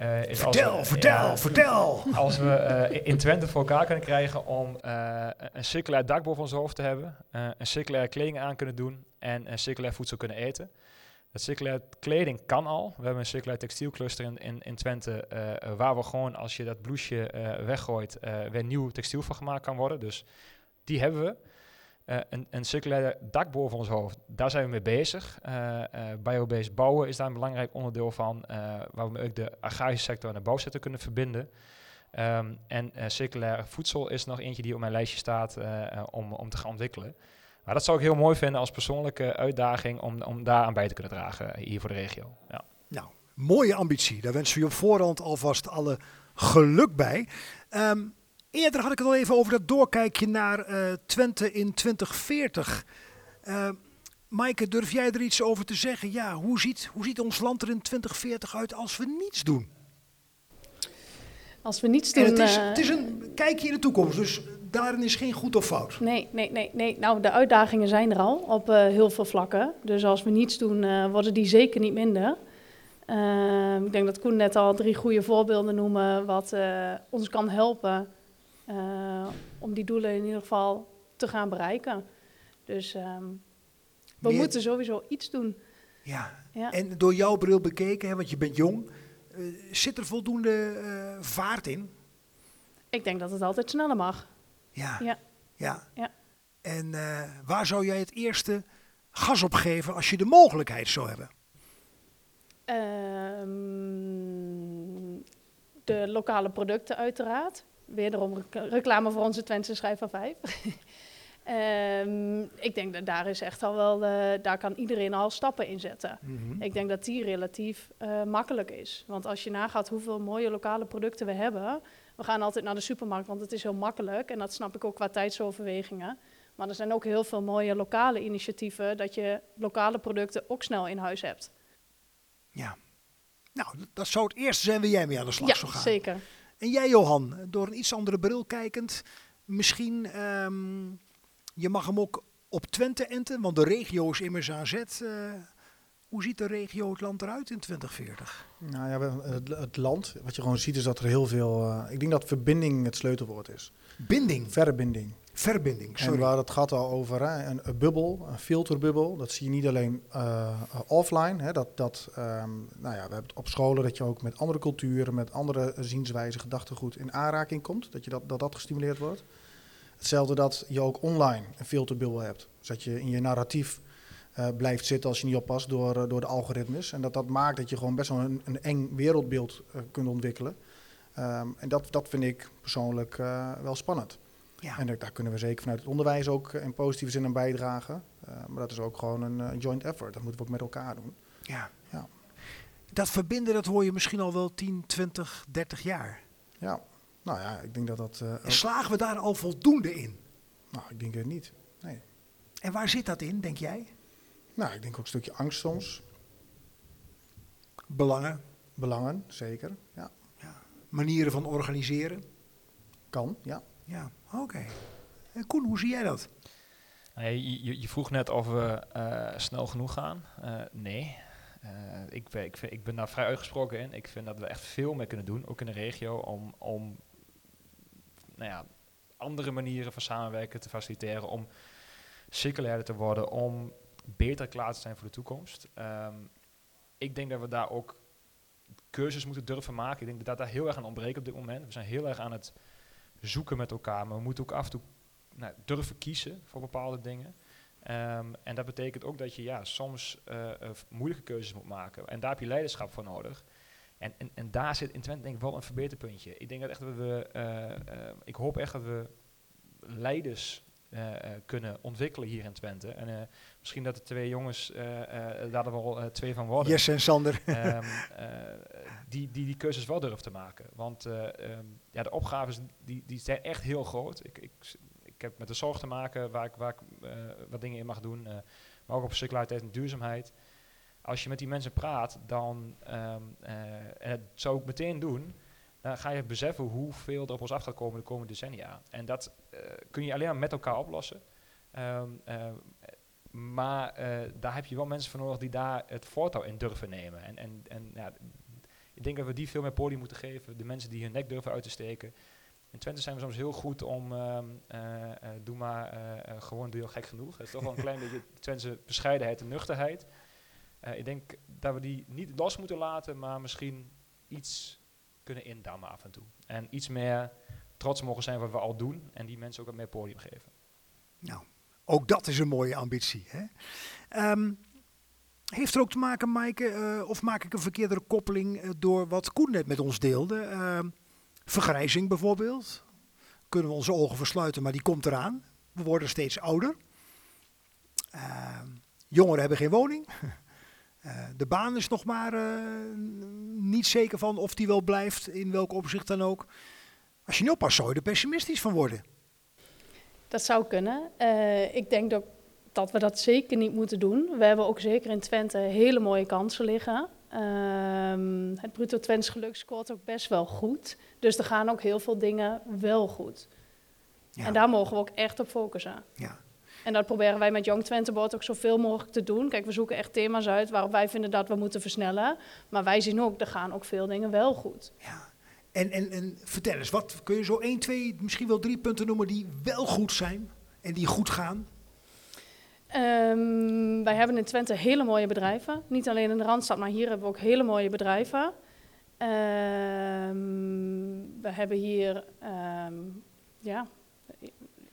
Eh, is als Vertel, we- vertel, ja, vertel. als we eh, in Twente voor elkaar kunnen krijgen om eh, een circulair dak boven ons hoofd te hebben, een circulaire kleding aan kunnen doen en een circulair voedsel kunnen eten. Dat circulaire kleding kan al. We hebben een circulair textielcluster in, in, in Twente, waar we gewoon als je dat blouseje weggooit, weer nieuw textiel van gemaakt kan worden. Dus die hebben we. Eh, een, een circulaire dak boven ons hoofd, daar zijn we mee bezig. Eh, biobased bouwen is daar een belangrijk onderdeel van, waar we ook de agrarische sector en de bouwsector kunnen verbinden. Ehm, en circulair voedsel is nog eentje die op mijn lijstje staat om, om te gaan ontwikkelen. Maar dat zou ik heel mooi vinden als persoonlijke uitdaging om, om daar aan bij te kunnen dragen hier voor de regio. Ja. Nou, mooie ambitie. Daar wensen we je op voorhand alvast alle geluk bij. Ehm, eerder had ik het al even over dat doorkijkje naar eh, Twente in 2040. Uh, Maaike, durf jij er iets over te zeggen? Ja, hoe ziet, hoe ziet ons land er in 2040 uit als we niets doen? Als we niets En doen... het, is, eh, het is een kijkje in de toekomst, dus daarin is geen goed of fout. Nee, nee, nee, nee. Nou, de uitdagingen zijn er al op eh, heel veel vlakken. Dus als we niets doen, eh, worden die zeker niet minder. Ik denk dat Koen net al drie goede voorbeelden noemen wat eh, ons kan helpen eh, om die doelen in ieder geval te gaan bereiken. Dus ehm, we Meer- moeten sowieso iets doen. Ja, Ja. en door jouw bril bekeken, hè, want je bent jong, eh, zit er voldoende eh, vaart in? Ik denk dat het altijd sneller mag. Ja. Ja. ja. Ja. En waar zou jij het eerste gas op geven als je de mogelijkheid zou hebben? Ehm, de lokale producten uiteraard. Wederom rec- reclame voor onze Twentse schrijf van vijf. Ehm, ik denk dat daar is echt al wel, daar kan iedereen al stappen in zetten. Mhm. Ik denk dat die relatief eh, makkelijk is. Want als je nagaat hoeveel mooie lokale producten we hebben. We gaan altijd naar de supermarkt, want het is heel makkelijk. En dat snap ik ook qua tijdsoverwegingen. Maar er zijn ook heel veel mooie lokale initiatieven dat je lokale producten ook snel in huis hebt. Ja. Nou, dat zou het eerste zijn waar jij mee aan de slag ja, zou gaan. zeker. En jij, Johan, door een iets andere bril kijkend, misschien, ehm, je mag hem ook op Twente enten, want de regio is immers aan zet. Eh, hoe ziet de regio het land eruit in 2040? Nou ja, het, het land, wat je gewoon ziet is dat er heel veel... eh, ik denk dat verbinding het sleutelwoord is. Binding, Verbinding. verbinding, En sorry. we hadden het gehad al over hè, een, een bubbel, een filterbubbel. Dat zie je niet alleen eh, eh, offline. Hè, dat, dat, ehm, nou ja, we hebben het op scholen dat je ook met andere culturen, met andere zienswijzen, gedachtegoed in aanraking komt. Dat, je dat, dat dat gestimuleerd wordt. Hetzelfde dat je ook online een filterbubbel hebt. Dus dat je in je narratief eh, blijft zitten als je niet oppast door, door de algoritmes. En dat dat maakt dat je gewoon best wel een, een eng wereldbeeld kunt ontwikkelen. Ehm, en dat, dat vind ik persoonlijk eh, wel spannend. Ja. En daar- kunnen we zeker vanuit het onderwijs ook eh, in positieve zin aan bijdragen. Eh, maar dat is ook gewoon een eh, joint effort. Dat moeten we ook met elkaar doen. Ja. Ja. Dat verbinden, dat hoor je misschien al wel 10, 20, 30 jaar. Ja, nou ja, ik denk dat dat... En slagen we daar al voldoende in? nou, ik denk het niet. Nee. En waar zit dat in, denk jij? Nou, ik denk ook een stukje angst soms. Belangen, Belangen, zeker. Ja, manieren van organiseren? kan, ja. Ja, oké. En Koen, hoe zie jij dat? Je, je, je vroeg net of we eh, snel genoeg gaan. Eh, nee. Eh, ik, ben- ik, vind- ik ben daar vrij uitgesproken in. Ik vind dat we echt veel meer kunnen doen, ook in de regio, om, om nou ja, andere manieren van samenwerken te faciliteren, om circulairder te worden, om beter klaar te zijn voor de toekomst. Ehm, ik denk dat we daar ook keuzes moeten durven maken. Ik denk dat daar heel erg aan ontbreekt op dit moment. We zijn heel erg aan het zoeken met elkaar, maar we moeten ook af en toe nou, durven kiezen voor bepaalde dingen. Ehm, en dat betekent ook dat je ja, soms eh, eh, moeilijke keuzes moet maken. En daar heb je leiderschap voor nodig. En, en, daar zit in Twente denk ik wel een verbeterpuntje. Ik denk dat echt we, eh, ik hoop echt dat we leiders eh, eh, kunnen ontwikkelen hier in Twente. En eh, misschien dat de twee jongens daar er wel twee van worden. Jesse en Sander. Ehm, eh, die, die die keuzes wel durven te maken. Want eh, ehm, ja, de opgaves die, die zijn echt heel groot. Ik, ik, ik heb met de zorg te maken waar ik, waar ik wat dingen in mag doen. maar ook op circulariteit en duurzaamheid. Als je met die mensen praat, dan, ehm, en dat zou ik meteen doen, dan ga je beseffen hoeveel er op ons af gaat komen de komende decennia. En dat eh, kun je alleen maar met elkaar oplossen. Ehm, eh, maar eh, daar heb je wel mensen voor nodig die daar het voortouw in durven nemen. En, en, en ja, ik denk dat we die veel meer podium moeten geven. De mensen die hun nek durven uit te steken. In Twente zijn we soms heel goed om, eh, doe maar, gewoon doe je al gek genoeg. Het is toch wel een klein beetje Twentse bescheidenheid en nuchterheid. Ik denk dat we die niet los moeten laten, maar misschien iets kunnen indammen af en toe. En iets meer trots mogen zijn wat we al doen en die mensen ook wat meer podium geven. Nou, ook dat is een mooie ambitie. Hè? Ehm, heeft er ook te maken, Maaike, eh, of maak ik een verkeerde koppeling eh, door wat Koen net met ons deelde? Ehm, vergrijzing bijvoorbeeld. Kunnen we onze ogen versluiten, maar die komt eraan. We worden steeds ouder. Ehm, jongeren hebben geen woning. Eh, de baan is nog maar eh, niet zeker van of die wel blijft, in welk opzicht dan ook. Als je niet oppast, zou je er pessimistisch van worden. Dat zou kunnen. Eh, ik denk dat, dat we dat zeker niet moeten doen. We hebben ook zeker in Twente hele mooie kansen liggen. Ehm, het bruto Twents geluk scoort ook best wel goed. Dus er gaan ook heel veel dingen wel goed. Ja. En daar mogen we ook echt op focussen. Ja. En dat proberen wij met Young Twente Board ook zoveel mogelijk te doen. Kijk, we zoeken echt thema's uit waarop wij vinden dat we moeten versnellen. Maar wij zien ook, er gaan ook veel dingen wel goed. Ja. En, en, en vertel eens, wat kun je zo 1, 2, misschien wel drie punten noemen die wel goed zijn en die goed gaan? Ehm, wij hebben in Twente hele mooie bedrijven. Niet alleen in de Randstad, maar hier hebben we ook hele mooie bedrijven. Ehm, we hebben hier, ehm, ja,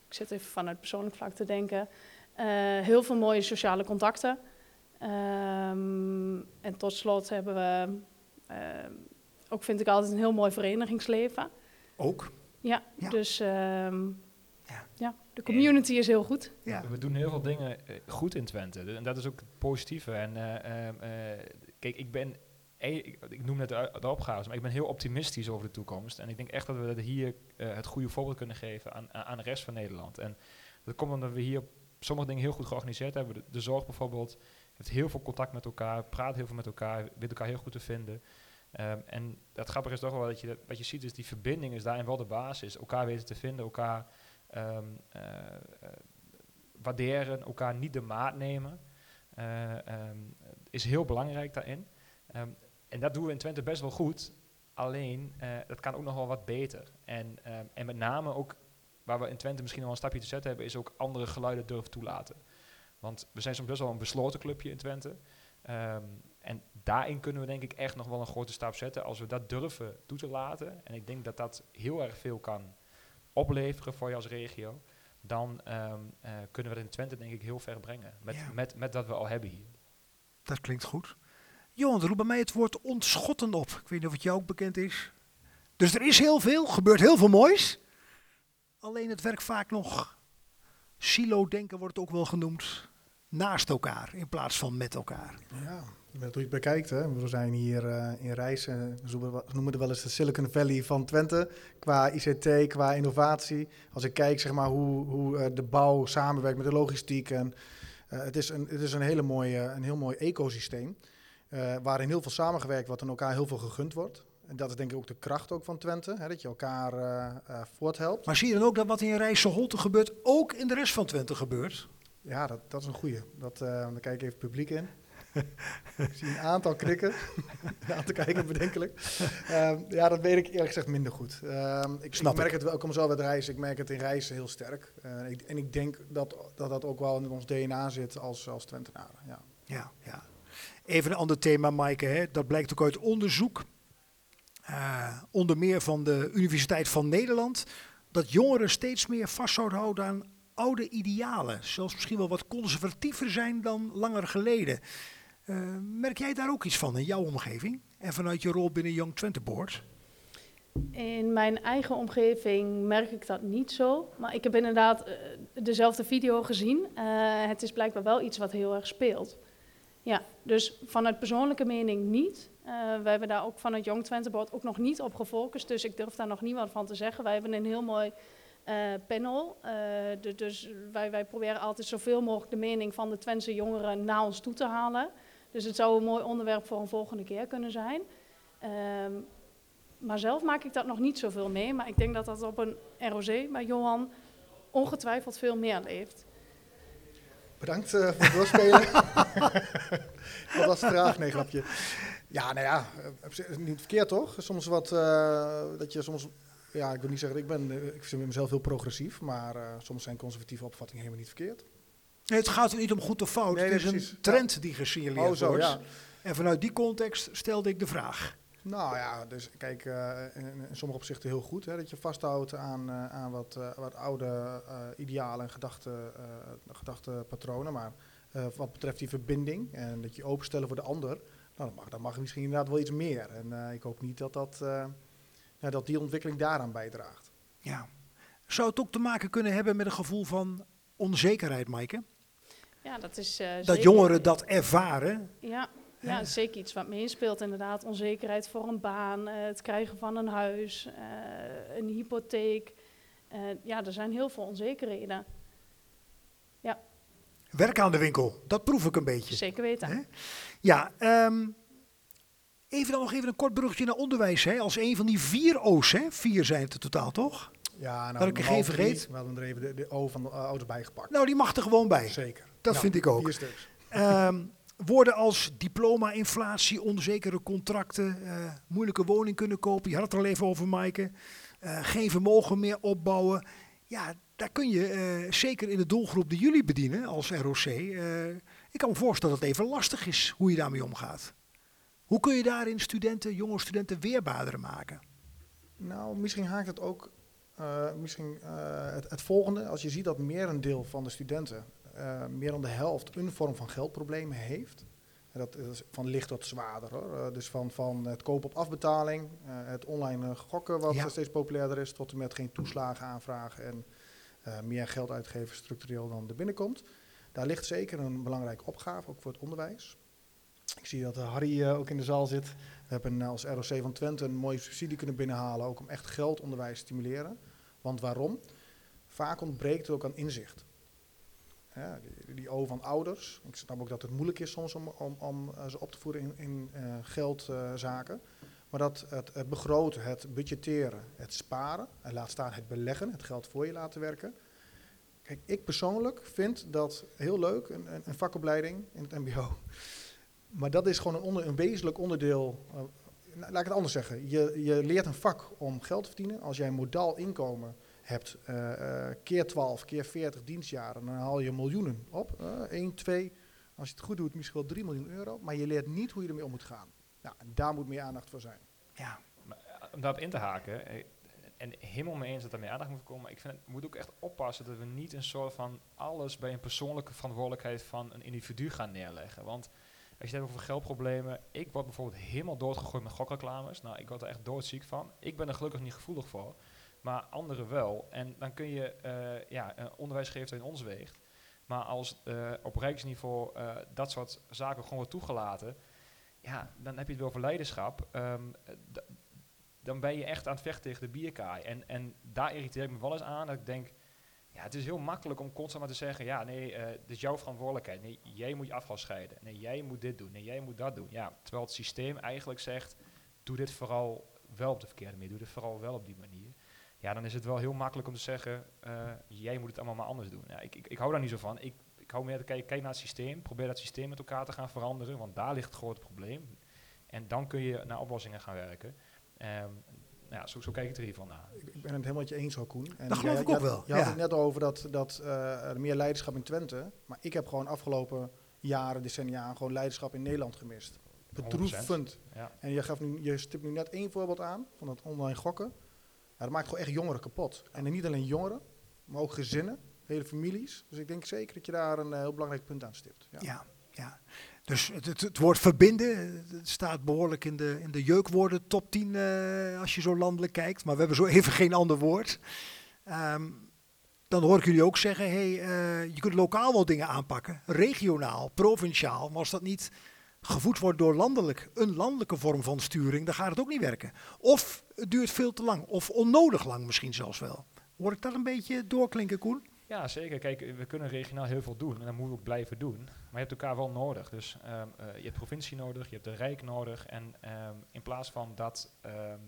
ik zit even vanuit persoonlijk vlak te denken, eh, heel veel mooie sociale contacten. Ehm, en tot slot hebben we, ehm, ook vind ik altijd een heel mooi verenigingsleven. Ook. Ja, Ja. dus ehm, Ja. ja. de community is heel goed. Ja. We doen heel veel dingen eh, goed in Twente. En dat is ook het positieve. En eh, kijk, ik ben, ik, ik noem net de, de opgaves, maar ik ben heel optimistisch over de toekomst. En ik denk echt dat we hier eh, het goede voorbeeld kunnen geven aan, aan de rest van Nederland. En dat komt omdat we hier sommige dingen heel goed georganiseerd hebben. De, zorg bijvoorbeeld heeft heel veel contact met elkaar, praat heel veel met elkaar, weet elkaar heel goed te vinden. Ehm, en het grappige is toch wel dat je, wat je ziet is die verbinding is daarin wel de basis. Elkaar weten te vinden, elkaar ehm, eh, waarderen, elkaar niet de maat nemen. eh, ehm, is heel belangrijk daarin. En dat doen we in Twente best wel goed. Alleen, eh, dat kan ook nog wel wat beter. En, ehm, en met name ook, waar we in Twente misschien al een stapje te zetten hebben, is ook andere geluiden durven toelaten. Want we zijn soms best wel een besloten clubje in Twente. Ehm, en daarin kunnen we denk ik echt nog wel een grote stap zetten als we dat durven toe te laten. En ik denk dat dat heel erg veel kan opleveren voor je als regio. Dan ehm, eh, kunnen we het in Twente denk ik heel ver brengen. Met, Ja. met, met wat we al hebben hier. Dat klinkt goed. Johan, roep bij mij het woord ontschotten op. Ik weet niet of het jou ook bekend is. Dus er is heel veel, gebeurt heel veel moois. Alleen het werkt vaak nog, silo-denken wordt ook wel genoemd, naast elkaar in plaats van met elkaar. Ja, hoe je het bekijkt. Hè. We zijn hier eh, in ze noemen we- noemen het wel eens de Silicon Valley van Twente. Qua ICT, qua innovatie. Als ik kijk zeg maar, hoe, hoe eh, de bouw samenwerkt met de logistiek. En, eh, het, is een, het is een, hele mooie, een heel mooi ecosysteem. Eh, waarin heel veel samengewerkt wordt en elkaar heel veel gegund wordt. En dat is denk ik ook de kracht ook van Twente. Hè, dat je elkaar eh eh, voorthelpt. Maar zie je dan ook dat wat in Rijsse Holte gebeurt, ook in de rest van Twente gebeurt? Ja, dat, dat is een goeie. Dat, dan kijk ik even publiek in. ik zie een aantal knikken. een aantal kijken bedenkelijk. Ehm, ja, dat weet ik eerlijk gezegd minder goed. Ehm, ik, Snap ik merk ik. het wel, ik kom zo uit reizen. Ik merk het in reizen heel sterk. Ik, en ik denk dat, dat dat ook wel in ons DNA zit als, als Twentenaren. Ja. Ja, ja. Even een ander thema, Maaike. Hè. Dat blijkt ook uit onderzoek. eh, onder meer van de Universiteit van Nederland. Dat jongeren steeds meer vast zouden houden aan oude idealen. Zelfs misschien wel wat conservatiever zijn dan langer geleden. Eh, merk jij daar ook iets van in jouw omgeving? En vanuit je rol binnen Young Twente Board? In mijn eigen omgeving merk ik dat niet zo. Maar ik heb inderdaad eh, dezelfde video gezien. Het is blijkbaar wel iets wat heel erg speelt. Ja, dus vanuit persoonlijke mening niet. Eh wij hebben daar ook vanuit Young Twente Board ook nog niet op gefocust. Dus ik durf daar nog wat van te zeggen. Wij hebben een heel mooi eh, panel. Eh, du- dus wij, wij proberen altijd zoveel mogelijk de mening van de Twentse jongeren naar ons toe te halen. Dus het zou een mooi onderwerp voor een volgende keer kunnen zijn. Ehm, maar zelf maak ik dat nog niet zoveel mee. Maar ik denk dat dat op een ROC bij Johan ongetwijfeld veel meer leeft. Bedankt eh, voor het doorspelen. dat was traag, nee, grapje. Ja, nou ja, eh, niet verkeerd toch? Soms wat, eh, dat je soms, ja, ik wil niet zeggen, ik ben, ik vind mezelf heel progressief, maar soms zijn conservatieve opvattingen helemaal niet verkeerd. Nee, het gaat er niet om goed of fout. Nee, het is precies. een trend die gesignaleerd Oh, zo, wordt. ja. En vanuit die context stelde ik de vraag. Nou ja, dus kijk, eh, in, in sommige opzichten heel goed hè, dat je vasthoudt aan, eh, aan wat, eh, wat oude eh, idealen en gedachten, eh, gedachtenpatronen. Maar eh, wat betreft die verbinding en dat je openstellen voor de ander, nou, dan, mag, dan mag misschien inderdaad wel iets meer. En eh, ik hoop niet dat, dat, eh, ja, dat die ontwikkeling daaraan bijdraagt. Ja. Zou het ook te maken kunnen hebben met een gevoel van onzekerheid, Maaike? Ja, dat is eh, Dat zeker- jongeren dat ervaren. Ja, ja, dat is zeker iets wat meespeelt inderdaad. Onzekerheid voor een baan, eh, het krijgen van een huis, eh, een hypotheek. Eh, ja, er zijn heel veel onzekerheden. Werk aan de winkel, dat proef ik een beetje. Zeker weten. Hè? Ja, ehm, even dan nog even een kort bruggetje naar onderwijs. Hè? Als een van die vier O's, hè? vier zijn het totaal toch? Ja, nou, Dat ik geen vergeet. We hadden er even de, de O van de ouders bijgepakt. Nou, die mag er gewoon bij. Zeker. Dat Nou, vind ik ook. Vier stuks. Ehm, woorden als diploma, inflatie, onzekere contracten, eh, moeilijke woning kunnen kopen. Je had het er al even over, Maaike. Eh, geen vermogen meer opbouwen. Ja, daar kun je eh, zeker in de doelgroep die jullie bedienen als ROC. ik kan me voorstellen dat het even lastig is hoe je daarmee omgaat. Hoe kun je daarin studenten, jonge studenten weerbaarder maken? Nou, misschien haakt het ook misschien, het, het volgende. Als je ziet dat meer een deel van de studenten, eh, meer dan de helft, een vorm van geldproblemen heeft. En dat is van licht tot zwaarder. Hoor. Eh, dus van, van het kopen op afbetaling, eh, het online gokken wat Ja. steeds populairder is, tot en met geen toeslagen aanvragen en meer geld uitgeven structureel dan er binnenkomt. Daar ligt zeker een belangrijke opgave, ook voor het onderwijs. Ik zie dat Harry eh, ook in de zaal zit. We hebben als ROC van Twente een mooie subsidie kunnen binnenhalen, ook om echt geldonderwijs te stimuleren. Want waarom? Vaak ontbreekt het ook aan inzicht. Ja, die, die O van ouders. Ik snap ook dat het moeilijk is soms om, om, om eh, ze op te voeden in, in eh, geldzaken. maar dat het, begroten, het budgetteren, het sparen, en laat staan het beleggen, het geld voor je laten werken. Kijk, ik persoonlijk vind dat heel leuk, een, een, vakopleiding in het MBO. Maar dat is gewoon een, wezenlijk onderdeel. eh, laat ik het anders zeggen. Je, je leert een vak om geld te verdienen. Als jij modaal inkomen hebt, eh, eh, keer 12, keer 40 dienstjaren, dan haal je miljoenen op. Eh 1, 2, als je het goed doet, misschien wel 3 miljoen euro. Maar je leert niet hoe je ermee om moet gaan. Nou, en daar moet meer aandacht voor zijn. Ja, om daarop in te haken, eh, en helemaal mee eens dat er meer aandacht moet komen, maar ik vind het moet ook echt oppassen dat we niet een soort van alles bij een persoonlijke verantwoordelijkheid van een individu gaan neerleggen. Want als je het hebt over geldproblemen, ik word bijvoorbeeld helemaal doodgegooid met gokreclames. Nou, ik word er echt doodziek van. Ik ben er gelukkig niet gevoelig voor, maar anderen wel. En dan kun je, eh, ja, eh, onderwijs geeft in ons weegt. Maar als eh, op rijksniveau dat soort zaken gewoon wordt toegelaten, ja, dan heb je het wel over leiderschap. Ehm, dan ben je echt aan het vechten tegen de bierkaai. En, en daar irriteer ik me wel eens aan. Dat ik denk, ja, het is heel makkelijk om constant maar te zeggen, ja, nee, dit is jouw verantwoordelijkheid. Nee, jij moet je afval scheiden. Nee, jij moet dit doen. Nee, jij moet dat doen. Ja, terwijl het systeem eigenlijk zegt, doe dit vooral wel op de verkeerde manier. Doe dit vooral wel op die manier. Ja, dan is het wel heel makkelijk om te zeggen, eh, jij moet het allemaal maar anders doen. Ja, ik, ik, ik hou daar niet zo van. Ik, ik hou meer te kijken, kijk naar het systeem. Probeer dat systeem met elkaar te gaan veranderen, want daar ligt het grote probleem. En dan kun je naar oplossingen gaan werken. Ehm, nou ja, zo, zo kijk ik er hiervan naar. Ik, ik ben het helemaal met je eens hoor, Koen. En Dat geloof jij- ik ook wel, Je had ja. het net over dat, dat eh, er meer leiderschap in Twente. Maar ik heb gewoon afgelopen jaren, decennia, gewoon leiderschap in Nederland gemist. Bedroevend. Ja. En je, gaf nu, je stipt nu net één voorbeeld aan van dat online gokken. Dat maakt gewoon echt jongeren kapot. En niet alleen jongeren, maar ook gezinnen, hele families. Dus ik denk zeker dat je daar een eh, heel belangrijk punt aan stipt. Ja. ja. Dus het, het, het woord verbinden eh, staat behoorlijk in de, in de jeukwoorden top 10 eh, als je zo landelijk kijkt. Maar we hebben zo even geen ander woord. Ehm, dan hoor ik jullie ook zeggen, hey, je kunt lokaal wel dingen aanpakken. Regionaal, provinciaal. Maar als dat niet gevoed wordt door landelijk, een landelijke vorm van sturing, dan gaat het ook niet werken. Of het duurt veel te lang, of onnodig lang misschien zelfs wel. Hoor ik dat een beetje doorklinken, Koen? Ja, zeker. Kijk, we kunnen regionaal heel veel doen en dat moeten we ook blijven doen. Maar je hebt elkaar wel nodig. Dus ehm, eh, je hebt provincie nodig, je hebt de Rijk nodig. En ehm, in plaats van dat ehm,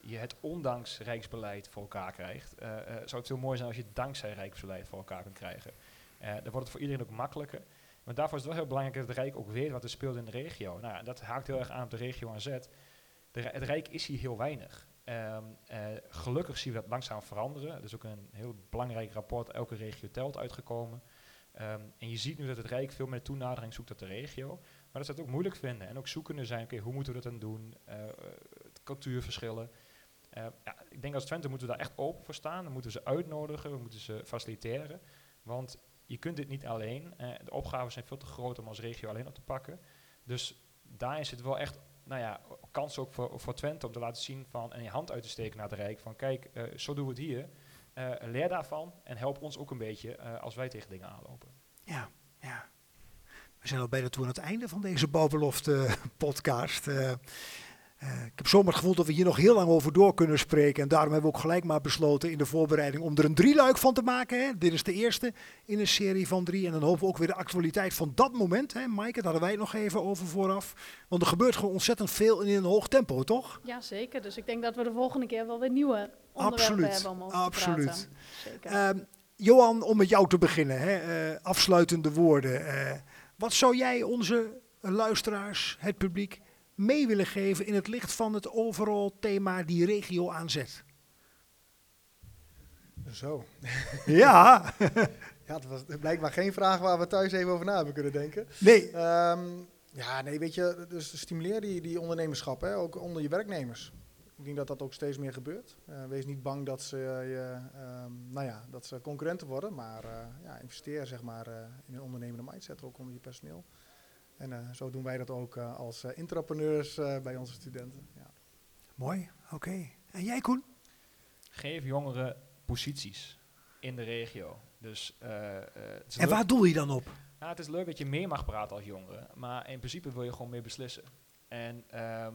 je het ondanks Rijksbeleid voor elkaar krijgt, eh, eh, zou het veel mooier zijn als je het dankzij Rijksbeleid voor elkaar kunt krijgen. Dan wordt het voor iedereen ook makkelijker. Maar daarvoor is het wel heel belangrijk dat het Rijk ook weet wat er speelt in de regio. Nou, dat haakt heel erg aan op de regio aan zet. Het Rijk is hier heel weinig. Ehm, eh, gelukkig zien we dat langzaam veranderen. Er is ook een heel belangrijk rapport, Elke Regio Telt, uitgekomen. Ehm, en je ziet nu dat het Rijk veel meer toenadering zoekt tot de regio. Maar dat ze het ook moeilijk vinden. En ook zoekende zijn, oké, hoe moeten we dat dan doen? Eh, het cultuurverschillen. Eh, ja, ik denk als Twente moeten we daar echt open voor staan. Dan moeten ze uitnodigen, we moeten ze faciliteren. Want je kunt dit niet alleen. De opgaven zijn veel te groot om als regio alleen op te pakken. Dus daarin zit wel echt nou ja, kans ook voor, voor Twente om te laten zien van, en je hand uit te steken naar het Rijk. Van kijk, eh, zo doen we het hier. Eh, leer daarvan en help ons ook een beetje eh, als wij tegen dingen aanlopen. Ja, ja. We zijn al bijna toe aan het einde van deze bouwbelofte podcast. Eh, ik heb zomaar het gevoel dat we hier nog heel lang over door kunnen spreken. En daarom hebben we ook gelijk maar besloten in de voorbereiding om er een drieluik van te maken. Hè. Dit is de eerste in een serie van drie. En dan hopen we ook weer de actualiteit van dat moment. Hè. Maaike, daar hadden wij het nog even over vooraf. Want er gebeurt gewoon ontzettend veel in een hoog tempo, toch? Ja, zeker. Dus ik denk dat we de volgende keer wel weer nieuwe onderwerpen Absoluut, hebben om over absoluut. te praten. Zeker. Ehm, Johan, om met jou te beginnen. Hè, eh, afsluitende woorden. Eh, wat zou jij onze luisteraars, het publiek, mee willen geven in het licht van het overal thema die regio aanzet? Zo. Ja, Ja, het was blijkbaar geen vraag waar we thuis even over na hebben kunnen denken. nee. Ehm, ja, nee, weet je, dus stimuleer die, die ondernemerschap, hè, ook onder je werknemers. Ik denk dat dat ook steeds meer gebeurt. Eh, wees niet bang dat ze, je, ehm, nou ja, dat ze concurrenten worden, maar eh, ja, investeer zeg maar, eh, in een ondernemende mindset, ook onder je personeel. En eh, zo doen wij dat ook eh, als eh, intrapreneurs eh, bij onze studenten. Ja. Mooi, oké. En jij Koen? Geef jongeren posities in de regio. Dus, eh, eh, En waar doel je dan op? Nou, het is leuk dat je meer mag praten als jongere, maar in principe wil je gewoon meer beslissen. En ehm,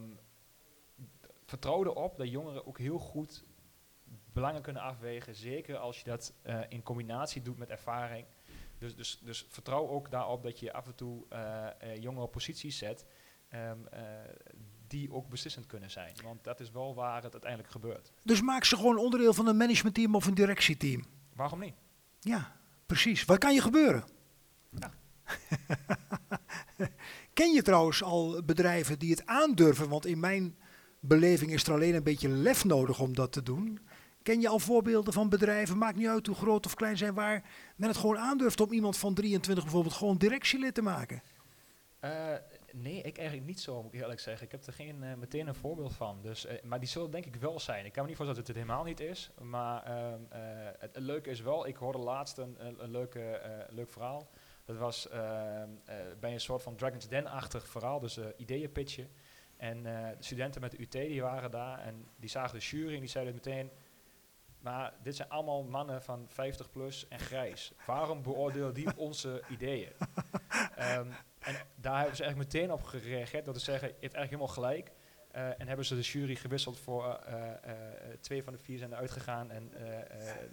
vertrouw erop dat jongeren ook heel goed belangen kunnen afwegen, zeker als je dat eh, in combinatie doet met ervaring. Dus, dus, dus vertrouw ook daarop dat je af en toe eh eh, jongeren op posities zet ehm, eh, die ook beslissend kunnen zijn. Want dat is wel waar het uiteindelijk gebeurt. Dus maak ze gewoon onderdeel van een managementteam of een directieteam. Waarom niet? Ja, precies. Wat kan je gebeuren? Ken je trouwens al bedrijven die het aandurven? Want in mijn beleving is er alleen een beetje lef nodig om dat te doen. Ken je al voorbeelden van bedrijven, maakt niet uit hoe groot of klein zijn, waar men het gewoon aandurft om iemand van 23 bijvoorbeeld gewoon directielid te maken? Eh, nee, ik eigenlijk niet zo, moet ik eerlijk zeggen. Ik heb er geen eh, meteen een voorbeeld van. Dus, eh, maar die zullen denk ik wel zijn. Ik kan me niet voorstellen dat het helemaal niet is. Maar ehm, eh, het, het leuke is wel, ik hoorde laatst een, een, leuke, leuk verhaal. Dat was ehm, eh, bij een soort van Dragon's Den-achtig verhaal, dus ideeën pitchen. En de studenten met de UT die waren daar en die zagen de jury en die zeiden meteen... Maar dit zijn allemaal mannen van 50 plus en grijs. Waarom beoordelen die onze ideeën? Ehm, en daar hebben ze eigenlijk meteen op gereageerd door te zeggen, je hebt eigenlijk helemaal gelijk. Eh, en hebben ze de jury gewisseld voor eh, eh, twee van de vier zijn eruit gegaan. En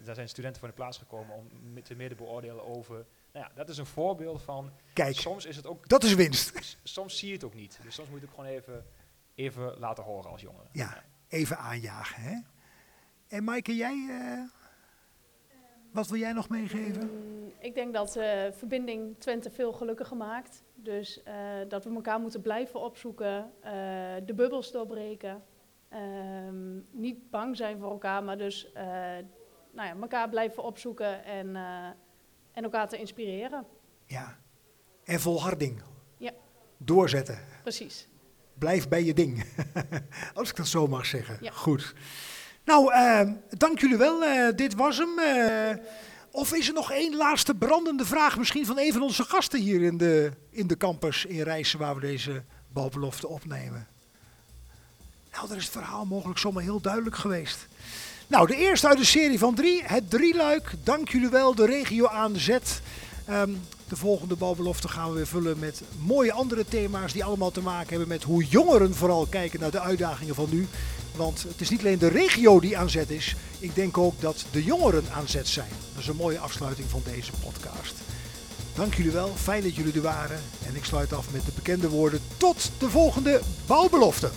daar zijn studenten voor in de plaats gekomen om te meer te beoordelen over. Nou ja, dat is een voorbeeld van. Kijk, Soms is het ook. dat is winst. Soms zie je het ook niet. Dus soms moet je het ook gewoon even, even laten horen als jongere. Ja, even aanjagen. Hè? En Maaike, jij, eh, wat wil jij nog meegeven? Mm, Ik denk dat eh, verbinding Twente veel gelukkiger maakt. Dus eh, dat we elkaar moeten blijven opzoeken, de bubbels doorbreken. Ehm, niet bang zijn voor elkaar, maar dus nou ja, elkaar blijven opzoeken en, en elkaar te inspireren. Ja. En volharding. Ja. Doorzetten. Precies. Blijf bij je ding. Als ik dat zo mag zeggen. Ja. Goed. Nou, ehm, dank jullie wel. Eh, dit was hem. Eh, of is er nog één laatste brandende vraag misschien van een van onze gasten hier in de, in de campus in Rijssen waar we deze balbelofte opnemen? Nou, dan is het verhaal mogelijk zomaar heel duidelijk geweest. Nou, de eerste uit de serie van drie, het drieluik. Dank jullie wel, de regio aan zet. Ehm, de volgende balbelofte gaan we weer vullen met mooie andere thema's die allemaal te maken hebben met hoe jongeren vooral kijken naar de uitdagingen van nu. Want het is niet alleen de regio die aan zet is, ik denk ook dat de jongeren aan zet zijn. Dat is een mooie afsluiting van deze podcast. Dank jullie wel, fijn dat jullie er waren. En ik sluit af met de bekende woorden tot de volgende bouwbelofte.